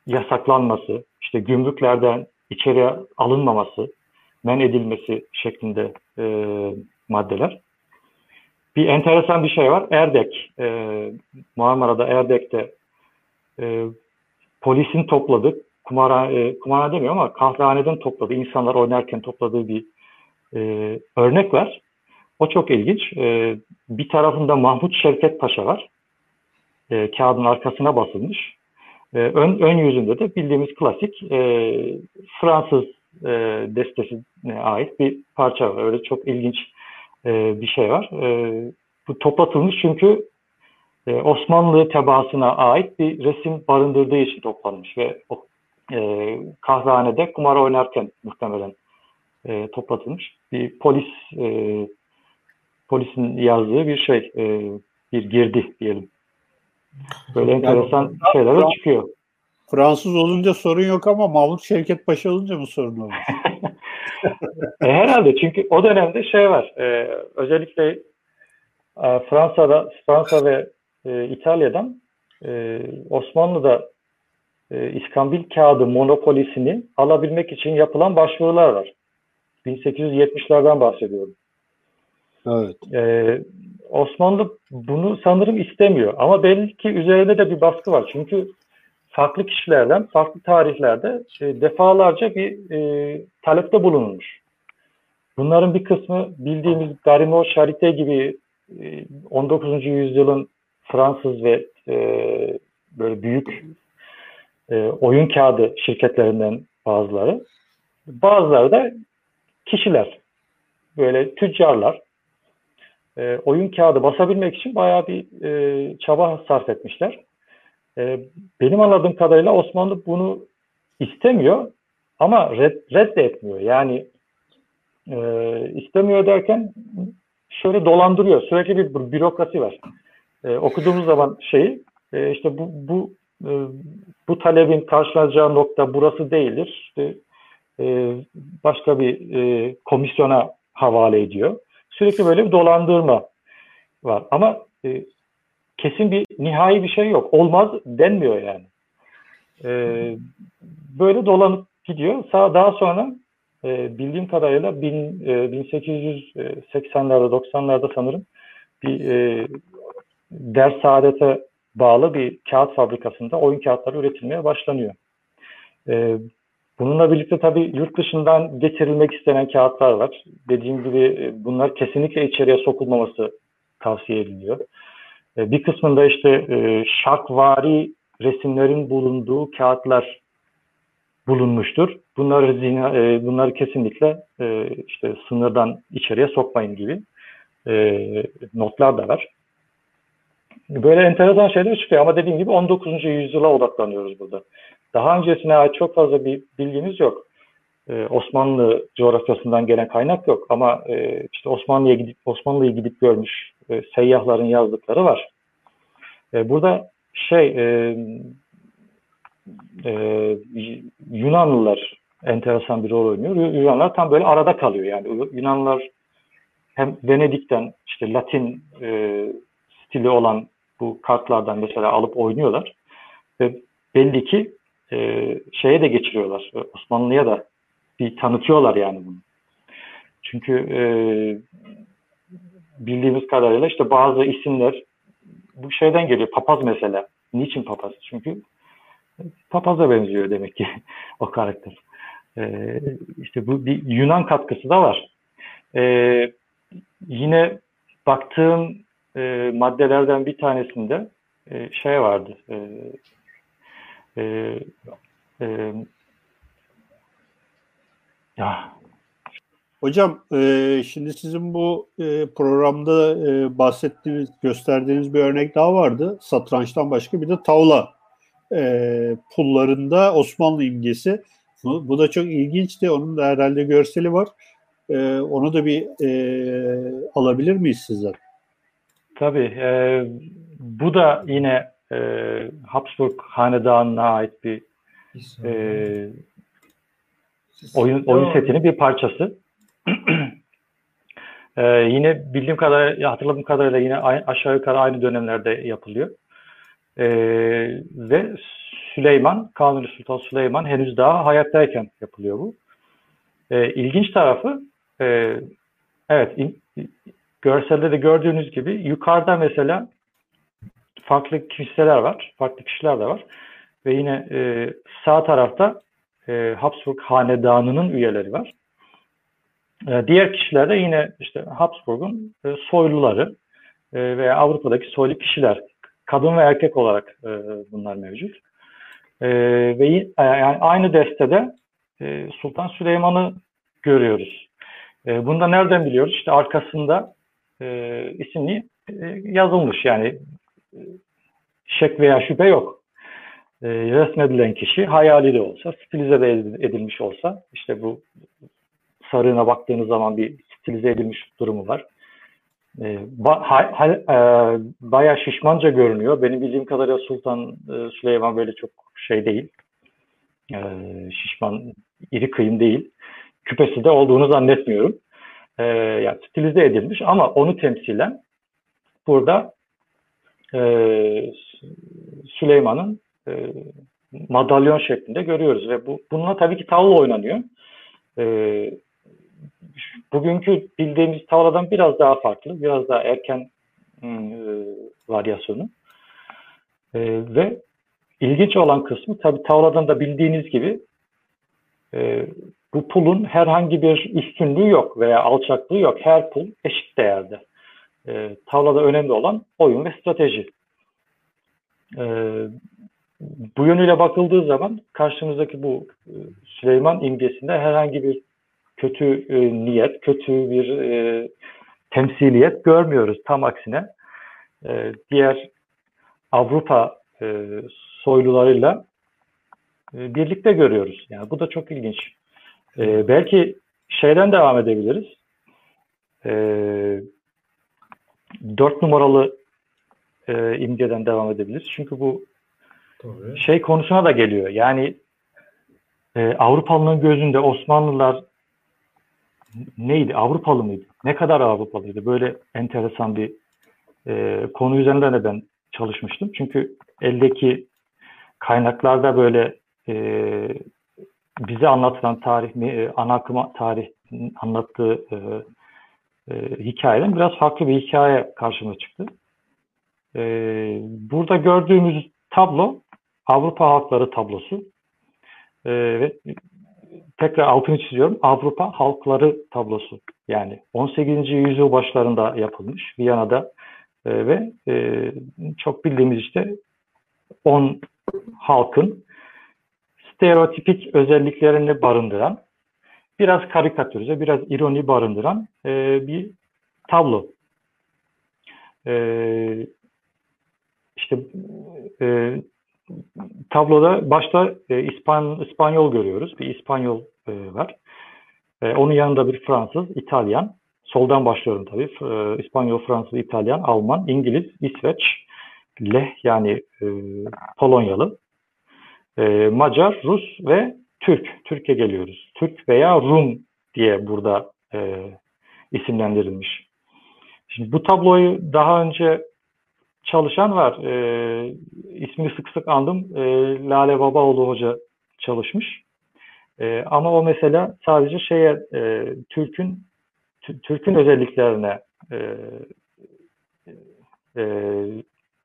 yasaklanması, işte gümrüklerden içeriye alınmaması, men edilmesi şeklinde e, maddeler. Bir enteresan bir şey var. Erdek, e, Marmara'da Erdek'te e, polisin topladığı, kumara, e, kumarhane demiyor ama kahvehaneden topladığı, insanlar oynarken topladığı bir e, örnek var. O çok ilginç. E, bir tarafında Mahmut Şevket Paşa var. E, kağıdın arkasına basılmış. E, ön, ön yüzünde de bildiğimiz klasik e, Fransız e, destesine ait bir parça var. Öyle çok ilginç e, bir şey var. E, bu toplatılmış çünkü e, Osmanlı tebaasına ait bir resim barındırdığı için toplanmış ve o e, kahvehanede kumar oynarken muhtemelen e, toplatılmış. Bir polis e, polisin yazdığı bir şey, e, bir girdi diyelim. Böyle enteresan yani, şeyler çıkıyor. Fransız olunca sorun yok ama Mahmut Şevket Paşa olunca mı sorun olur? e, herhalde çünkü o dönemde şey var. E, özellikle e, Fransa'da Fransa ve e, İtalya'dan e, Osmanlı'da e, İskambil kağıdı monopolisini alabilmek için yapılan başvurular var. 1870'lerden bahsediyorum. Evet. Ee, Osmanlı bunu sanırım istemiyor. Ama belki üzerinde de bir baskı var. Çünkü farklı kişilerden, farklı tarihlerde e, defalarca bir e, talepte bulunulmuş. Bunların bir kısmı bildiğimiz Garimo Charité gibi e, 19. yüzyılın Fransız ve e, böyle büyük e, oyun kağıdı şirketlerinden bazıları. Bazıları da kişiler, böyle tüccarlar, e, oyun kağıdı basabilmek için bayağı bir e, çaba sarf etmişler. E, benim anladığım kadarıyla Osmanlı bunu istemiyor ama red, reddetmiyor. Yani e, istemiyor derken şöyle dolandırıyor. Sürekli bir bürokrasi var. E, okuduğumuz zaman şeyi e, işte bu bu e, bu talebin karşılanacağı nokta burası değildir. E, başka bir e, komisyona havale ediyor. Sürekli böyle bir dolandırma var. Ama e, kesin bir nihai bir şey yok. Olmaz denmiyor yani. E, böyle dolanıp gidiyor. Daha sonra e, bildiğim kadarıyla bin, e, 1880'lerde 90'larda sanırım bir e, ders saadete bağlı bir kağıt fabrikasında oyun kağıtları üretilmeye başlanıyor. E, Bununla birlikte tabii yurt dışından getirilmek istenen kağıtlar var. Dediğim gibi e, bunlar kesinlikle içeriye sokulmaması tavsiye ediliyor. E, bir kısmında işte e, şarkvari resimlerin bulunduğu kağıtlar bulunmuştur. Bunları bunları kesinlikle işte sınırdan içeriye sokmayın gibi notlar da var. Böyle enteresan şeyler çıkıyor ama dediğim gibi 19. yüzyıla odaklanıyoruz burada. Daha öncesine ait çok fazla bir bilgimiz yok. Ee, Osmanlı coğrafyasından gelen kaynak yok ama e, işte Osmanlı'ya gidip Osmanlı'yı gidip görmüş e, seyyahların yazdıkları var. E, burada şey e, e, Yunanlılar enteresan bir rol oynuyor. Yunanlılar tam böyle arada kalıyor yani. Yunanlılar hem Venedik'ten işte Latin e, stili olan bu kartlardan mesela alıp oynuyorlar. Ve belli ki e, şeye de geçiriyorlar. Osmanlı'ya da bir tanıtıyorlar yani bunu. Çünkü e, bildiğimiz kadarıyla işte bazı isimler bu şeyden geliyor. Papaz mesela. Niçin papaz? Çünkü papaza benziyor demek ki o karakter. Ee, işte bu bir Yunan katkısı da var. Ee, yine baktığım e, maddelerden bir tanesinde e, şey vardı. E, e, e, ya Hocam e, şimdi sizin bu e, programda e, bahsettiğiniz, gösterdiğiniz bir örnek daha vardı. Satrançtan başka bir de tavla e, pullarında Osmanlı imgesi. Bu, bu da çok ilginçti. Onun da herhalde görseli var. E, onu da bir e, alabilir miyiz sizden? Tabii. E, bu da yine e, Habsburg Hanedanı'na ait bir e, oyun, oyun setinin bir parçası. ee, yine bildiğim kadarıyla, hatırladığım kadarıyla yine aşağı yukarı aynı dönemlerde yapılıyor. Ee, ve Süleyman, Kanuni Sultan Süleyman henüz daha hayattayken yapılıyor bu. Ee, ilginç tarafı, e, evet in, görselde de gördüğünüz gibi yukarıda mesela farklı kimseler var, farklı kişiler de var. Ve yine e, sağ tarafta e, Habsburg Hanedanı'nın üyeleri var. E, diğer kişiler de yine işte Habsburg'un e, soyluları e, veya Avrupa'daki soylu kişiler. Kadın ve erkek olarak e, bunlar mevcut. E, ve e, yani aynı destede e, Sultan Süleyman'ı görüyoruz. E, bunu da nereden biliyoruz? İşte arkasında e, isimli e, yazılmış yani e, şek veya şüphe yok e, resmedilen kişi hayali de olsa, stilize de edilmiş olsa, işte bu sarığına baktığınız zaman bir stilize edilmiş durumu var. E, ba, ha, ha, e, bayağı şişmanca görünüyor. Benim bildiğim kadarıyla Sultan e, Süleyman böyle çok şey değil. E, şişman, iri kıyım değil. Küpesi de olduğunu zannetmiyorum. E, yani stilize edilmiş ama onu temsilen burada e, Süleyman'ın e, madalyon şeklinde görüyoruz ve bu bununla tabii ki tavla oynanıyor. E, bugünkü bildiğimiz tavladan biraz daha farklı, biraz daha erken e, varyasyonu. E, ve ilginç olan kısmı tabii tavladan da bildiğiniz gibi e, bu pulun herhangi bir üstünlüğü yok veya alçaklığı yok. Her pul eşit değerde. E, tavlada önemli olan oyun ve strateji. E, bu yönüyle bakıldığı zaman karşımızdaki bu e, Süleyman imgesinde herhangi bir kötü e, niyet, kötü bir e, temsiliyet görmüyoruz. Tam aksine e, diğer Avrupa e, soylularıyla e, birlikte görüyoruz. Yani bu da çok ilginç. E, belki şeyden devam edebiliriz. E, 4 numaralı e, imgeden devam edebiliriz. Çünkü bu Tabii. şey konusuna da geliyor. Yani e, Avrupalı'nın gözünde Osmanlılar neydi? Avrupalı mıydı? Ne kadar Avrupalıydı? Böyle enteresan bir e, konu üzerinde de ben çalışmıştım. Çünkü eldeki kaynaklarda böyle e, bize anlatılan tarih, e, ana akıma tarih anlattığı e, e, hikayeden biraz farklı bir hikaye karşıma çıktı. E, burada gördüğümüz tablo Avrupa halkları tablosu e, ve tekrar altını çiziyorum Avrupa halkları tablosu yani 18. yüzyıl başlarında yapılmış Viyana'da e, ve e, çok bildiğimiz işte 10 halkın stereotipik özelliklerini barındıran biraz karikatürize, biraz ironi barındıran e, bir tablo. E, işte e, tabloda başta e, İspan, İspanyol görüyoruz. Bir İspanyol e, var. E, onun yanında bir Fransız, İtalyan. Soldan başlıyorum tabii. E, İspanyol, Fransız, İtalyan, Alman, İngiliz, İsveç, Leh yani e, Polonyalı, e, Macar, Rus ve Türk. Türkiye geliyoruz. Türk veya Rum diye burada e, isimlendirilmiş. Şimdi bu tabloyu daha önce çalışan var. E, ismini sık sık andım. E, Lale Babaoğlu Hoca çalışmış. E, ama o mesela sadece şeye e, Türk'ün Türk'ün özelliklerine e, e,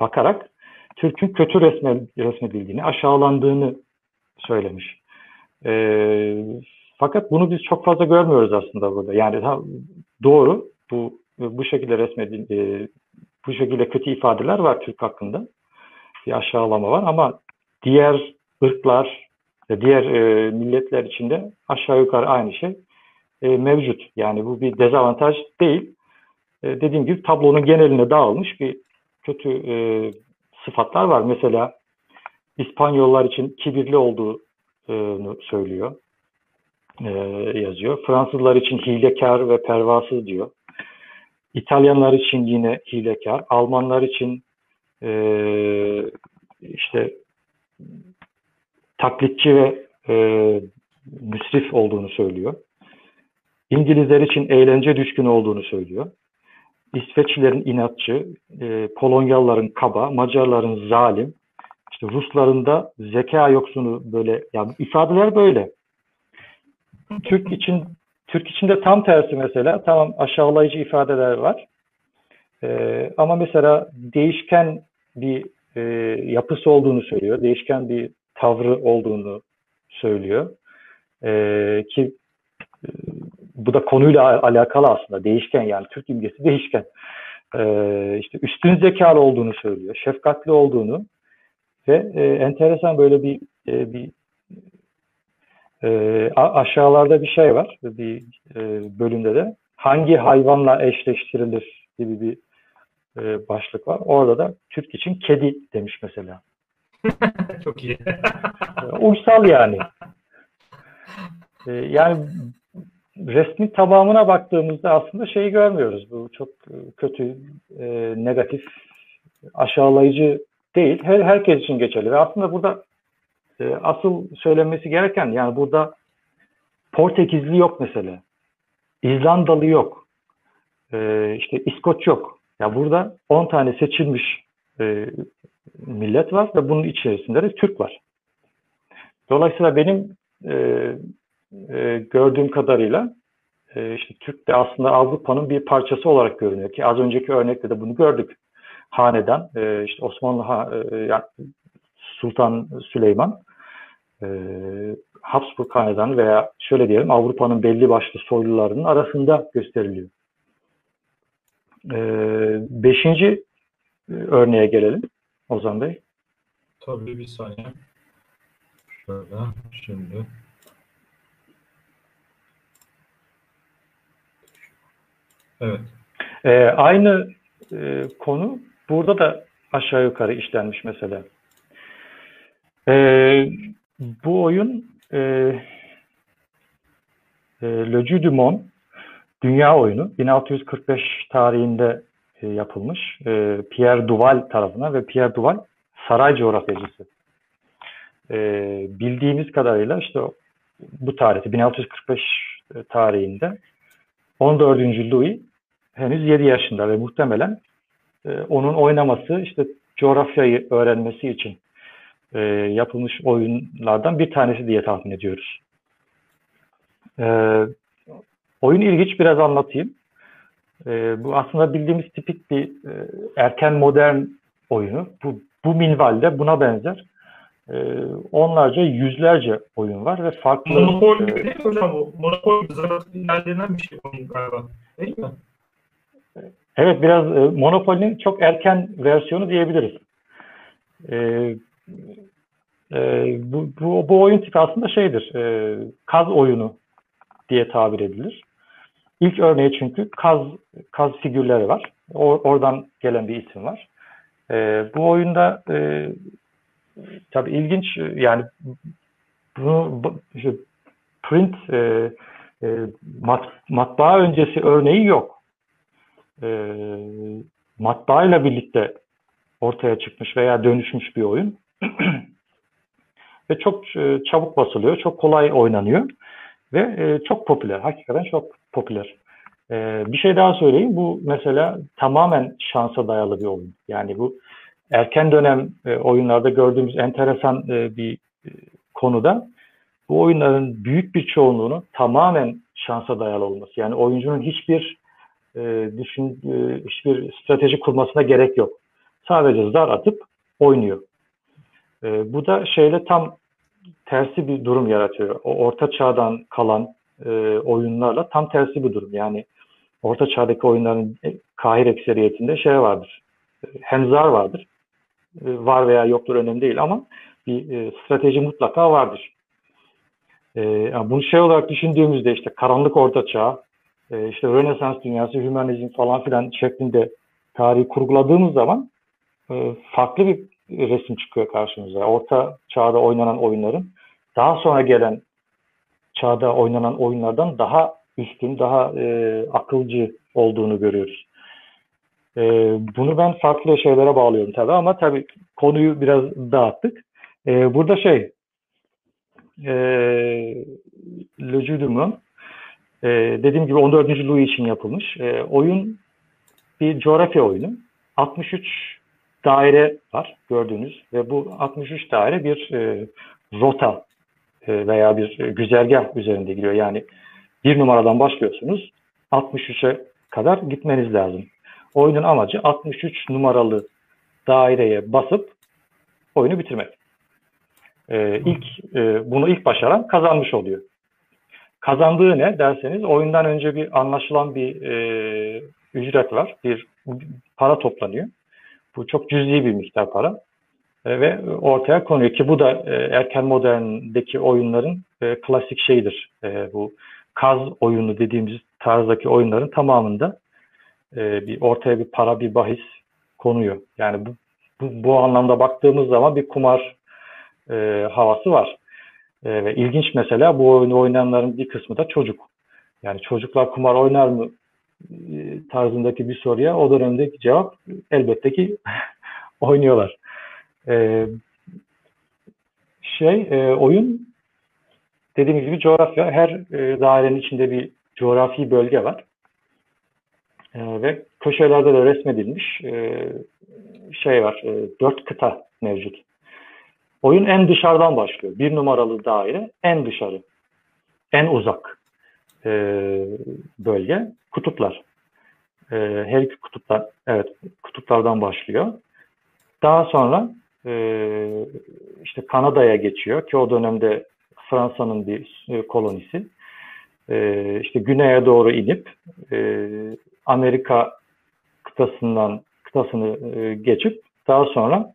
bakarak Türk'ün kötü resme, resmedildiğini, aşağılandığını söylemiş. E, fakat bunu biz çok fazla görmüyoruz aslında burada. Yani doğru bu bu şekilde resmedil, e, bu şekilde kötü ifadeler var Türk hakkında. Bir aşağılama var ama diğer ırklar, diğer e, milletler içinde aşağı yukarı aynı şey e, mevcut. Yani bu bir dezavantaj değil. E, dediğim gibi tablonun geneline dağılmış bir kötü e, sıfatlar var. Mesela İspanyollar için kibirli olduğunu söylüyor. e, yazıyor. Fransızlar için hilekar ve pervasız diyor. İtalyanlar için yine hilekar. Almanlar için e, işte taklitçi ve e, müsrif olduğunu söylüyor. İngilizler için eğlence düşkünü olduğunu söylüyor. İsveçlilerin inatçı, e, Polonyalıların kaba, Macarların zalim, işte Rusların da zeka yoksunu böyle, yani ifadeler böyle. Türk için Türk için de tam tersi mesela. Tamam aşağılayıcı ifadeler var. Ee, ama mesela değişken bir e, yapısı olduğunu söylüyor. Değişken bir tavrı olduğunu söylüyor. Ee, ki e, bu da konuyla alakalı aslında. Değişken yani Türk imgesi değişken. Ee, işte üstün zekalı olduğunu söylüyor. Şefkatli olduğunu ve e, enteresan böyle bir e, bir e, aşağılarda bir şey var. Bir e, bölümde de hangi hayvanla eşleştirilir gibi bir e, başlık var. Orada da Türk için kedi demiş mesela. Çok iyi. Uysal yani. E, yani resmi tamamına baktığımızda aslında şeyi görmüyoruz. Bu çok kötü, e, negatif, aşağılayıcı değil. Her, herkes için geçerli. Ve aslında burada e, asıl söylenmesi gereken yani burada Portekizli yok mesela. İzlandalı yok. E, işte İskoç yok. Ya burada 10 tane seçilmiş e, millet var ve bunun içerisinde de Türk var. Dolayısıyla benim e, e, gördüğüm kadarıyla e, işte Türk de aslında Avrupa'nın bir parçası olarak görünüyor ki az önceki örnekte de bunu gördük. Hanedan, e, işte Osmanlı ha, e, yani Sultan Süleyman e, Habsburg Hanedanı veya şöyle diyelim Avrupa'nın belli başlı soylularının arasında gösteriliyor. E, beşinci e, örneğe gelelim Ozan Bey. Tabii bir saniye. Şöyle şimdi. Evet. E, aynı e, konu burada da aşağı yukarı işlenmiş mesela. E, bu oyun e, e, Le Jeu du Monde dünya oyunu 1645 tarihinde e, yapılmış. E, Pierre Duval tarafından ve Pierre Duval saray coğrafyacısı. E, bildiğimiz kadarıyla işte bu tarihte 1645 e, tarihinde 14. Louis henüz 7 yaşında ve muhtemelen e, onun oynaması işte coğrafyayı öğrenmesi için e, yapılmış oyunlardan bir tanesi diye tahmin ediyoruz. E, oyun ilginç biraz anlatayım. E, bu aslında bildiğimiz tipik bir e, erken modern oyunu. Bu, bu minvalde buna benzer e, onlarca yüzlerce oyun var ve farklı... Monopol gibi e, değil mi hocam bu? Monopol ilerlenen bir şey oyun galiba. Değil mi? Evet biraz e, Monopoly'nin çok erken versiyonu diyebiliriz. E, e, bu, bu, bu oyun tipi aslında şeydir, e, kaz oyunu diye tabir edilir. İlk örneği çünkü kaz kaz figürleri var. O, oradan gelen bir isim var. E, bu oyunda e, tabii ilginç yani bunu işte print e, e, mat, matbaa öncesi örneği yok. E, matbaa ile birlikte ortaya çıkmış veya dönüşmüş bir oyun. ve çok e, çabuk basılıyor, çok kolay oynanıyor ve e, çok popüler. Hakikaten çok popüler. E, bir şey daha söyleyeyim. Bu mesela tamamen şansa dayalı bir oyun. Yani bu erken dönem oyunlarda gördüğümüz enteresan bir konuda bu oyunların büyük bir çoğunluğunu tamamen şansa dayalı olması. Yani oyuncunun hiçbir düşün hiçbir strateji kurmasına gerek yok. Sadece zar atıp oynuyor. bu da şeyle tam tersi bir durum yaratıyor. O orta çağdan kalan e, oyunlarla tam tersi bir durum. Yani orta çağdaki oyunların e, kahir ekseriyetinde şey vardır. E, hemzar vardır. E, var veya yoktur önemli değil ama bir e, strateji mutlaka vardır. E, yani bunu şey olarak düşündüğümüzde işte karanlık orta çağ, e, işte Rönesans dünyası, hümanizm falan filan şeklinde tarihi kurguladığımız zaman e, farklı bir resim çıkıyor karşımıza. Orta çağda oynanan oyunların daha sonra gelen çağda oynanan oyunlardan daha üstün, daha e, akılcı olduğunu görüyoruz. E, bunu ben farklı şeylere bağlıyorum tabii ama tabii konuyu biraz dağıttık. E, burada şey, e, Le Jeu e, dediğim gibi 14. Louis için yapılmış. E, oyun bir coğrafya oyunu. 63 daire var gördüğünüz ve bu 63 daire bir e, rota e, veya bir güzergah üzerinde gidiyor. Yani bir numaradan başlıyorsunuz 63'e kadar gitmeniz lazım. Oyunun amacı 63 numaralı daireye basıp oyunu bitirmek. Ee, ilk e, bunu ilk başaran kazanmış oluyor. Kazandığı ne derseniz oyundan önce bir anlaşılan bir e, ücret var. Bir para toplanıyor. Bu çok cüzi bir miktar para. E, ve ortaya konuyor ki bu da e, erken moderndeki oyunların e, klasik şeyidir. E, bu kaz oyunu dediğimiz tarzdaki oyunların tamamında e, bir ortaya bir para bir bahis konuyor. Yani bu, bu, bu anlamda baktığımız zaman bir kumar e, havası var. E, ilginç mesela bu oyunu oynayanların bir kısmı da çocuk. Yani çocuklar kumar oynar mı e, tarzındaki bir soruya o dönemdeki cevap elbette ki oynuyorlar. E, şey e, oyun dediğim gibi coğrafya her e, dairenin içinde bir coğrafi bölge var. E, ve köşelerde de resmedilmiş e, şey var. E, dört kıta mevcut. Oyun en dışarıdan başlıyor. Bir numaralı daire en dışarı. En uzak e, bölge. Kutuplar. E, her iki kutuplar, evet kutuplardan başlıyor. Daha sonra e, işte Kanada'ya geçiyor ki o dönemde Fransa'nın bir e, kolonisi. E, işte güneye doğru inip e, Amerika kıtasından kıtasını e, geçip daha sonra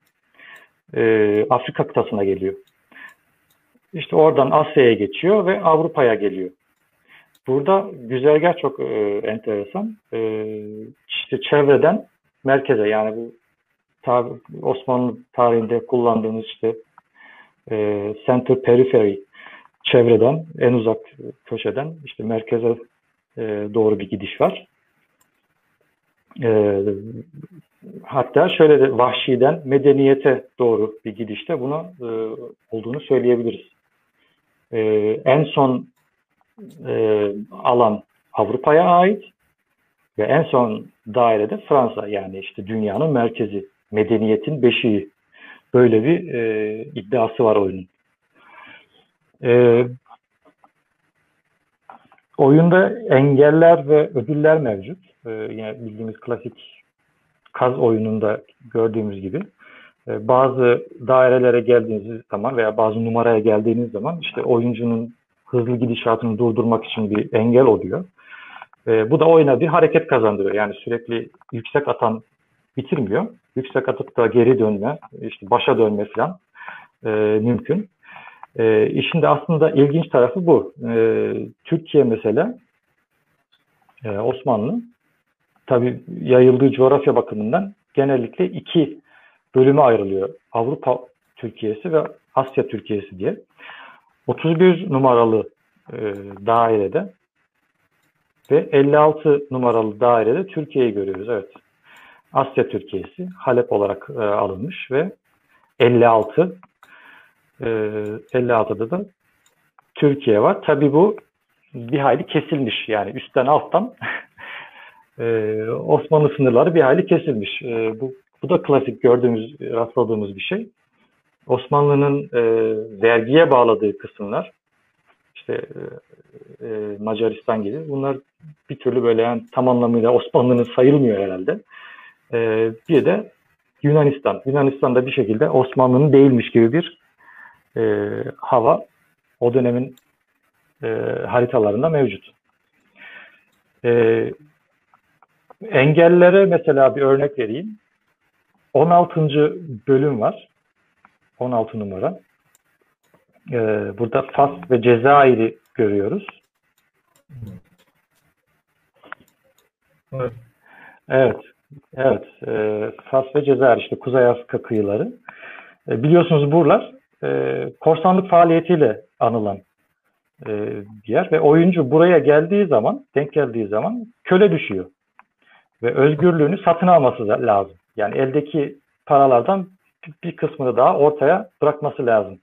e, Afrika kıtasına geliyor. İşte oradan Asya'ya geçiyor ve Avrupa'ya geliyor. Burada güzergah çok e, enteresan. E, işte çevreden merkeze yani bu tar Osmanlı tarihinde kullandığımız işte e, center periphery çevreden en uzak köşeden işte merkeze e, doğru bir gidiş var. E, hatta şöyle de vahşiden medeniyete doğru bir gidişte buna e, olduğunu söyleyebiliriz. E, en son e, alan Avrupa'ya ait ve en son dairede Fransa yani işte dünyanın merkezi, medeniyetin beşiği. Böyle bir e, iddiası var oyunun. E, oyunda engeller ve ödüller mevcut. E, yine bildiğimiz klasik kaz oyununda gördüğümüz gibi. E, bazı dairelere geldiğiniz zaman veya bazı numaraya geldiğiniz zaman işte oyuncunun hızlı gidişatını durdurmak için bir engel oluyor. E, bu da oyuna bir hareket kazandırıyor. Yani sürekli yüksek atan bitirmiyor. Yüksek atıp da geri dönme, işte başa dönme falan e, mümkün. E, işin de aslında ilginç tarafı bu. E, Türkiye mesela e, Osmanlı tabi yayıldığı coğrafya bakımından genellikle iki bölüme ayrılıyor. Avrupa Türkiye'si ve Asya Türkiye'si diye. 31 numaralı e, dairede ve 56 numaralı dairede Türkiye'yi görüyoruz. Evet. Asya Türkiye'si Halep olarak e, alınmış ve 56 e, 56'da da Türkiye var. Tabii bu bir hayli kesilmiş. Yani üstten alttan e, Osmanlı sınırları bir hayli kesilmiş. E, bu, bu da klasik gördüğümüz, rastladığımız bir şey. Osmanlı'nın e, vergiye bağladığı kısımlar işte e, e, Macaristan gibi bunlar bir türlü böyle yani tam anlamıyla Osmanlı'nın sayılmıyor herhalde. E, bir de Yunanistan. Yunanistan da bir şekilde Osmanlı'nın değilmiş gibi bir e, hava o dönemin e, haritalarında mevcut. E, engellere mesela bir örnek vereyim. 16. bölüm var. 16 numara. Ee, burada Fas ve Cezayir'i görüyoruz. Evet. Evet. Evet. E, Fas ve Cezayir işte Kuzey Afrika kıyıları. E, biliyorsunuz buralar e, korsanlık faaliyetiyle anılan e, bir yer ve oyuncu buraya geldiği zaman, denk geldiği zaman köle düşüyor. Ve özgürlüğünü satın alması lazım. Yani eldeki paralardan bir kısmını daha ortaya bırakması lazım.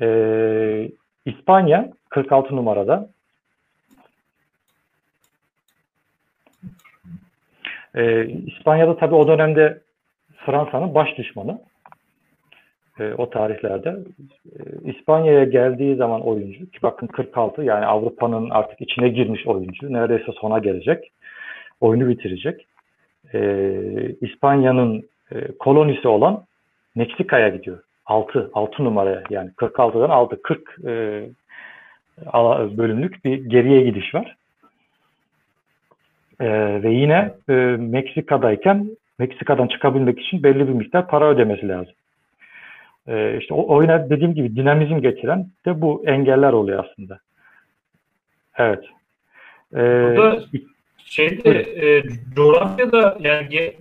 Ee, İspanya 46 numarada. Ee, İspanya'da tabii o dönemde Fransa'nın baş düşmanı. Ee, o tarihlerde. Ee, İspanya'ya geldiği zaman oyuncu, ki bakın 46 yani Avrupa'nın artık içine girmiş oyuncu. Neredeyse sona gelecek. Oyunu bitirecek. Ee, İspanya'nın e, kolonisi olan Meksika'ya gidiyor. 6, 6 numaraya yani 46'dan 6, 40 e, bölümlük bir geriye gidiş var. E, ve yine e, Meksika'dayken Meksika'dan çıkabilmek için belli bir miktar para ödemesi lazım. E, işte o oyuna dediğim gibi dinamizm getiren de bu engeller oluyor aslında. Evet. E, Burada şeyde e, coğrafyada yani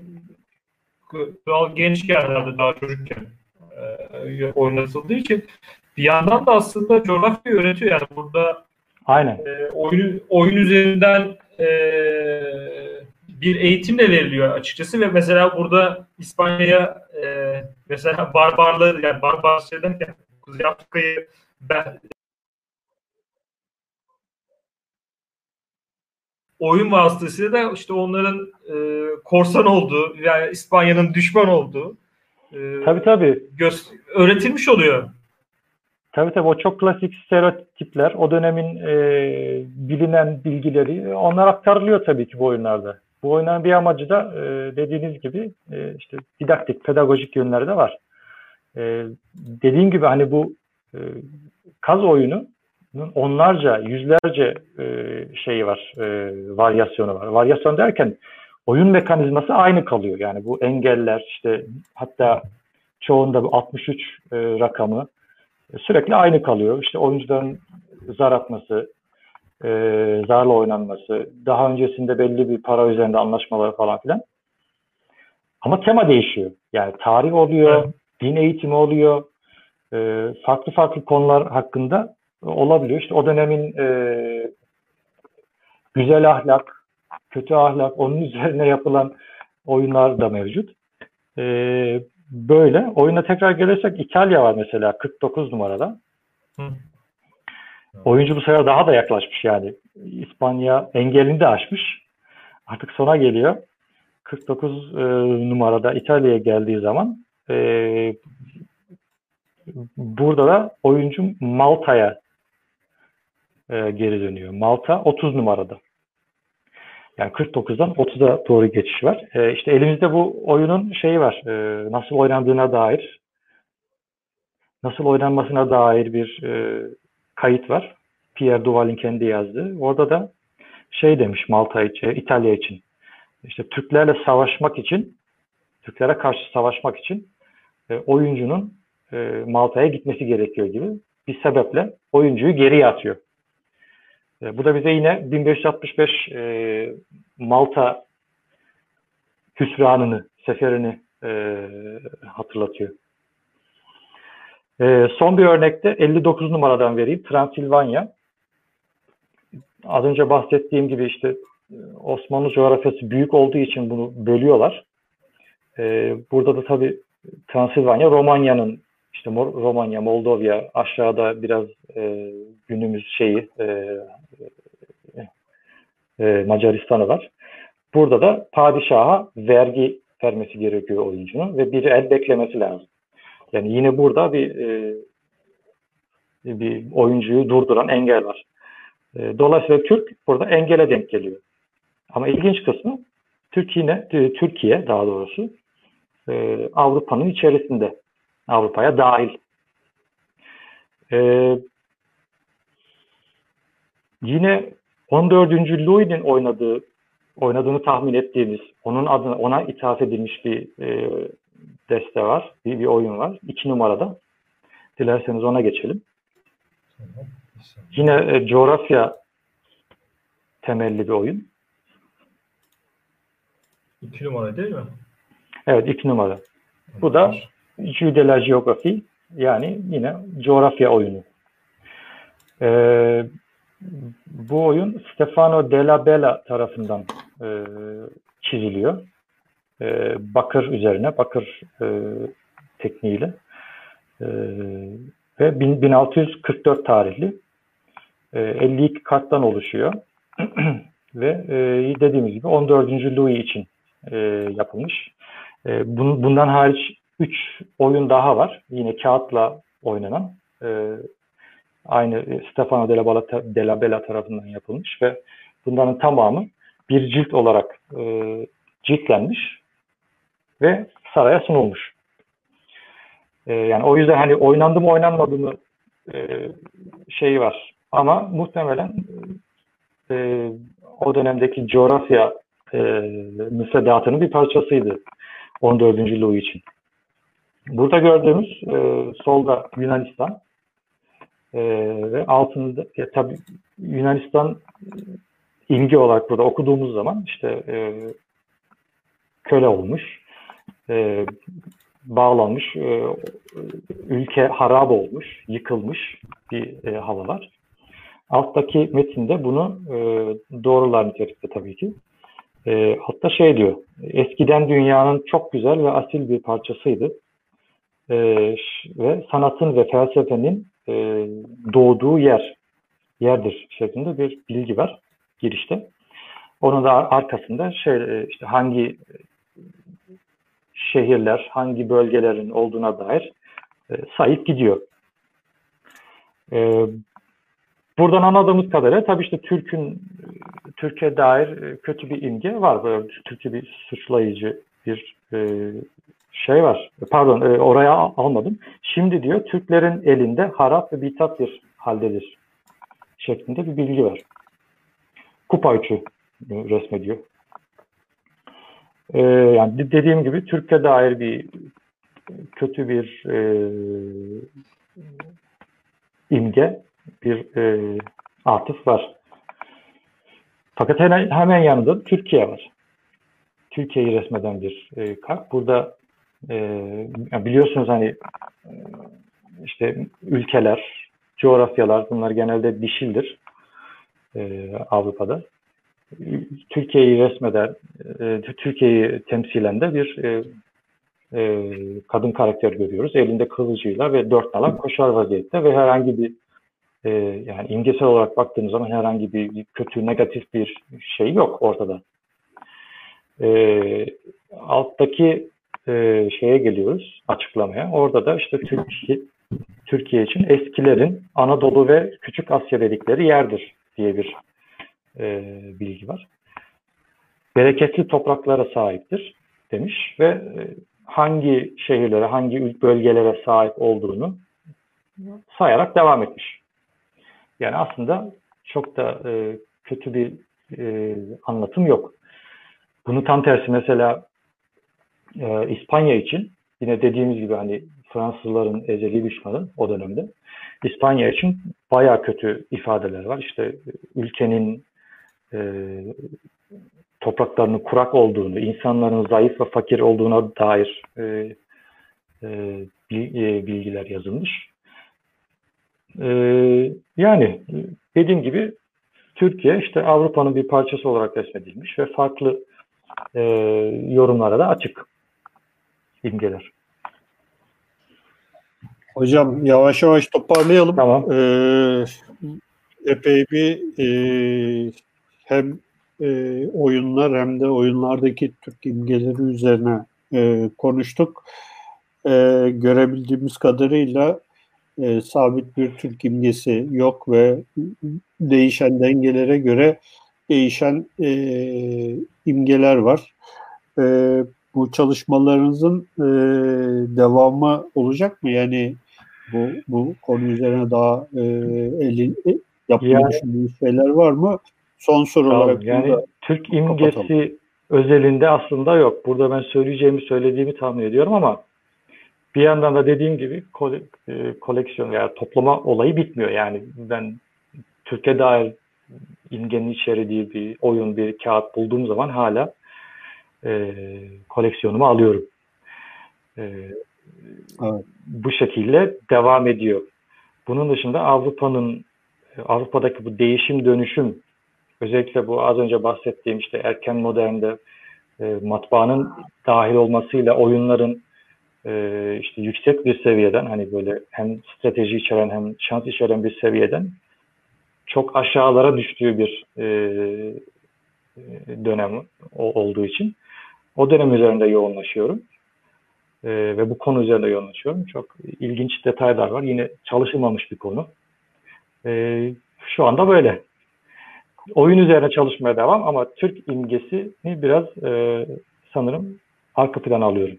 doğal genç yerlerde daha çocukken e, oynatıldığı için bir yandan da aslında coğrafya öğretiyor yani burada Aynen. E, oyun oyun üzerinden e, bir eğitimle veriliyor açıkçası ve mesela burada İspanya'ya e, mesela barbarları yani barbar şeyden Kuzey Afrika'yı oyun vasıtasıyla da işte onların e, korsan olduğu yani İspanya'nın düşman olduğu e, tabii tabii. Gö- öğretilmiş oluyor. Tabii tabii o çok klasik stereotipler, o dönemin e, bilinen bilgileri onlar aktarılıyor tabii ki bu oyunlarda. Bu oyunların bir amacı da e, dediğiniz gibi e, işte didaktik, pedagojik yönleri de var. E, dediğim gibi hani bu e, kaz oyunu onlarca, yüzlerce e, şeyi var, e, varyasyonu var. Varyasyon derken oyun mekanizması aynı kalıyor. Yani bu engeller işte hatta çoğunda bu 63 e, rakamı sürekli aynı kalıyor. İşte oyuncuların zar atması, e, zarla oynanması, daha öncesinde belli bir para üzerinde anlaşmaları falan filan. Ama tema değişiyor. Yani tarih oluyor, din eğitimi oluyor, e, farklı farklı konular hakkında olabiliyor. İşte o dönemin e, güzel ahlak, kötü ahlak, onun üzerine yapılan oyunlar da mevcut. E, böyle. Oyuna tekrar gelirsek İtalya var mesela 49 numarada. Hı. Oyuncu bu sefer daha da yaklaşmış yani. İspanya engelini de aşmış. Artık sona geliyor. 49 e, numarada İtalya'ya geldiği zaman e, burada da oyuncu Malta'ya e, geri dönüyor. Malta 30 numarada. Yani 49'dan 30'a doğru geçiş var. E, işte elimizde bu oyunun şeyi var. E, nasıl oynandığına dair nasıl oynanmasına dair bir e, kayıt var. Pierre Duval'in kendi yazdığı. Orada da şey demiş Malta için, İtalya için. İşte Türklerle savaşmak için, Türklere karşı savaşmak için e, oyuncunun e, Malta'ya gitmesi gerekiyor gibi bir sebeple oyuncuyu geriye atıyor. E, bu da bize yine 1565 e, Malta hüsranını, seferini e, hatırlatıyor. E, son bir örnekte 59 numaradan vereyim. Transilvanya. Az önce bahsettiğim gibi işte e, Osmanlı coğrafyası büyük olduğu için bunu bölüyorlar. E, burada da tabii Transilvanya Romanya'nın işte Romanya, Moldova aşağıda biraz e, günümüz şeyi e, e, Macaristan'ı var. Burada da padişaha vergi vermesi gerekiyor oyuncunun ve bir el beklemesi lazım. Yani yine burada bir e, bir oyuncuyu durduran engel var. E, dolayısıyla Türk burada engele denk geliyor. Ama ilginç kısmı Türkiye, Türkiye daha doğrusu e, Avrupa'nın içerisinde. Avrupa'ya dahil. Ee, yine 14. Louis'nin oynadığı oynadığını tahmin ettiğimiz, onun adına ona ithaf edilmiş bir e, deste var, bir, bir oyun var. İki numarada. Dilerseniz ona geçelim. Yine e, coğrafya temelli bir oyun. İki numara değil mi? Evet, iki numara. Bu da Jeu de yani yine coğrafya oyunu. Ee, bu oyun Stefano Della Bella tarafından e, çiziliyor. E, bakır üzerine, bakır e, tekniğiyle. E, ve 1644 tarihli. E, 52 karttan oluşuyor. ve e, dediğimiz gibi 14. Louis için e, yapılmış. E, bun, bundan hariç 3 oyun daha var. Yine kağıtla oynanan. E, aynı Stefano della Bella, della Bella tarafından yapılmış ve bunların tamamı bir cilt olarak e, ciltlenmiş ve saraya sunulmuş. E, yani o yüzden hani oynandı mı oynanmadı mı e, şeyi var. Ama muhtemelen e, o dönemdeki coğrafya e, müfredatının bir parçasıydı 14. Louis için. Burada gördüğümüz e, solda Yunanistan e, ve altında ya, tabii Yunanistan imge olarak burada okuduğumuz zaman işte e, köle olmuş, e, bağlanmış, e, ülke harap olmuş, yıkılmış bir e, hava var. Alttaki metinde bunu e, doğrular nitelikte tabii ki. E, hatta şey diyor, eskiden dünyanın çok güzel ve asil bir parçasıydı. E, ve sanatın ve felsefenin e, doğduğu yer, yerdir şeklinde bir bilgi var girişte. Onun da arkasında şey e, işte hangi şehirler, hangi bölgelerin olduğuna dair e, sayıp gidiyor. E, buradan anladığımız kadarıyla tabii işte Türk'ün Türkiye dair e, kötü bir imge var. Böyle Türkiye bir suçlayıcı bir e, şey var. Pardon e, oraya almadım. Şimdi diyor Türklerin elinde harap ve bitap bir haldedir şeklinde bir bilgi var. Kupa üçü resmediyor. Ee, yani dediğim gibi Türkiye dair bir kötü bir e, imge, bir e, atıf var. Fakat hemen, hemen yanında Türkiye var. Türkiye'yi resmeden bir e, kart. Burada e, biliyorsunuz hani e, işte ülkeler, coğrafyalar bunlar genelde dişildir e, Avrupa'da. Türkiye'yi resmeden, e, Türkiye'yi temsilen de bir e, e, kadın karakter görüyoruz. Elinde kılıcıyla ve dört nala koşar vaziyette ve herhangi bir e, yani imgesel olarak baktığımız zaman herhangi bir kötü, negatif bir şey yok ortada. E, alttaki e, şeye geliyoruz, açıklamaya. Orada da işte Türkiye, Türkiye için eskilerin Anadolu ve Küçük Asya dedikleri yerdir diye bir e, bilgi var. Bereketli topraklara sahiptir demiş ve e, hangi şehirlere, hangi bölgelere sahip olduğunu sayarak devam etmiş. Yani aslında çok da e, kötü bir e, anlatım yok. Bunu tam tersi mesela e, İspanya için yine dediğimiz gibi hani Fransızların ezeli düşmanı o dönemde İspanya için baya kötü ifadeler var. İşte ülkenin e, topraklarının kurak olduğunu, insanların zayıf ve fakir olduğuna dair e, e, bilgiler yazılmış. E, yani dediğim gibi Türkiye işte Avrupa'nın bir parçası olarak resmedilmiş ve farklı e, yorumlara da açık imgeler. Hocam yavaş yavaş toparlayalım. Tamam. Ee, epey bir e, hem e, oyunlar hem de oyunlardaki Türk imgeleri üzerine e, konuştuk. E, görebildiğimiz kadarıyla e, sabit bir Türk imgesi yok ve değişen dengelere göre değişen e, imgeler var. E, bu çalışmalarınızın e, devamı olacak mı? Yani bu bu konu üzerine daha e, eli, e, yapmayı yani, düşündüğünüz şeyler var mı? Son soru tamam, olarak yani Türk imgesi kapatalım. özelinde aslında yok. Burada ben söyleyeceğimi söylediğimi tahmin ediyorum ama bir yandan da dediğim gibi kole, e, koleksiyon veya toplama olayı bitmiyor. Yani ben Türkiye dair imgenin içerdiği bir oyun, bir kağıt bulduğum zaman hala e, koleksiyonumu alıyorum. E, evet. Bu şekilde devam ediyor. Bunun dışında Avrupa'nın Avrupa'daki bu değişim dönüşüm özellikle bu az önce bahsettiğim işte erken modernde e, matbaanın dahil olmasıyla oyunların e, işte yüksek bir seviyeden hani böyle hem strateji içeren hem şans içeren bir seviyeden çok aşağılara düştüğü bir e, dönem olduğu için o dönem üzerinde yoğunlaşıyorum. E, ve bu konu üzerinde yoğunlaşıyorum. Çok ilginç detaylar var. Yine çalışılmamış bir konu. E, şu anda böyle. Oyun üzerine çalışmaya devam ama Türk imgesini biraz e, sanırım arka plana alıyorum.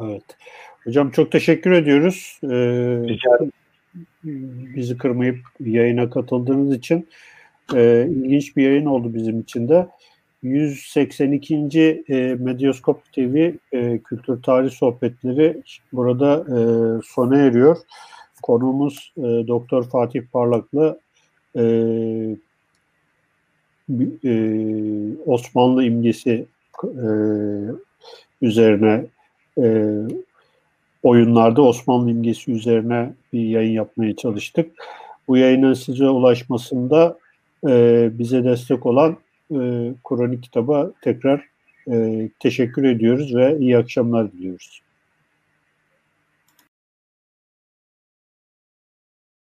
Evet. Hocam çok teşekkür ediyoruz. Ee, Rica ederim. Bizi kırmayıp yayına katıldığınız için e, ilginç bir yayın oldu bizim için de. 182. E, TV e, Kültür Tarih Sohbetleri burada e, sona eriyor. Konuğumuz e, Doktor Fatih Parlaklı e, e, Osmanlı imgesi üzerine oyunlarda Osmanlı imgesi üzerine bir yayın yapmaya çalıştık. Bu yayının size ulaşmasında bize destek olan e, kitaba tekrar e, teşekkür ediyoruz ve iyi akşamlar diliyoruz.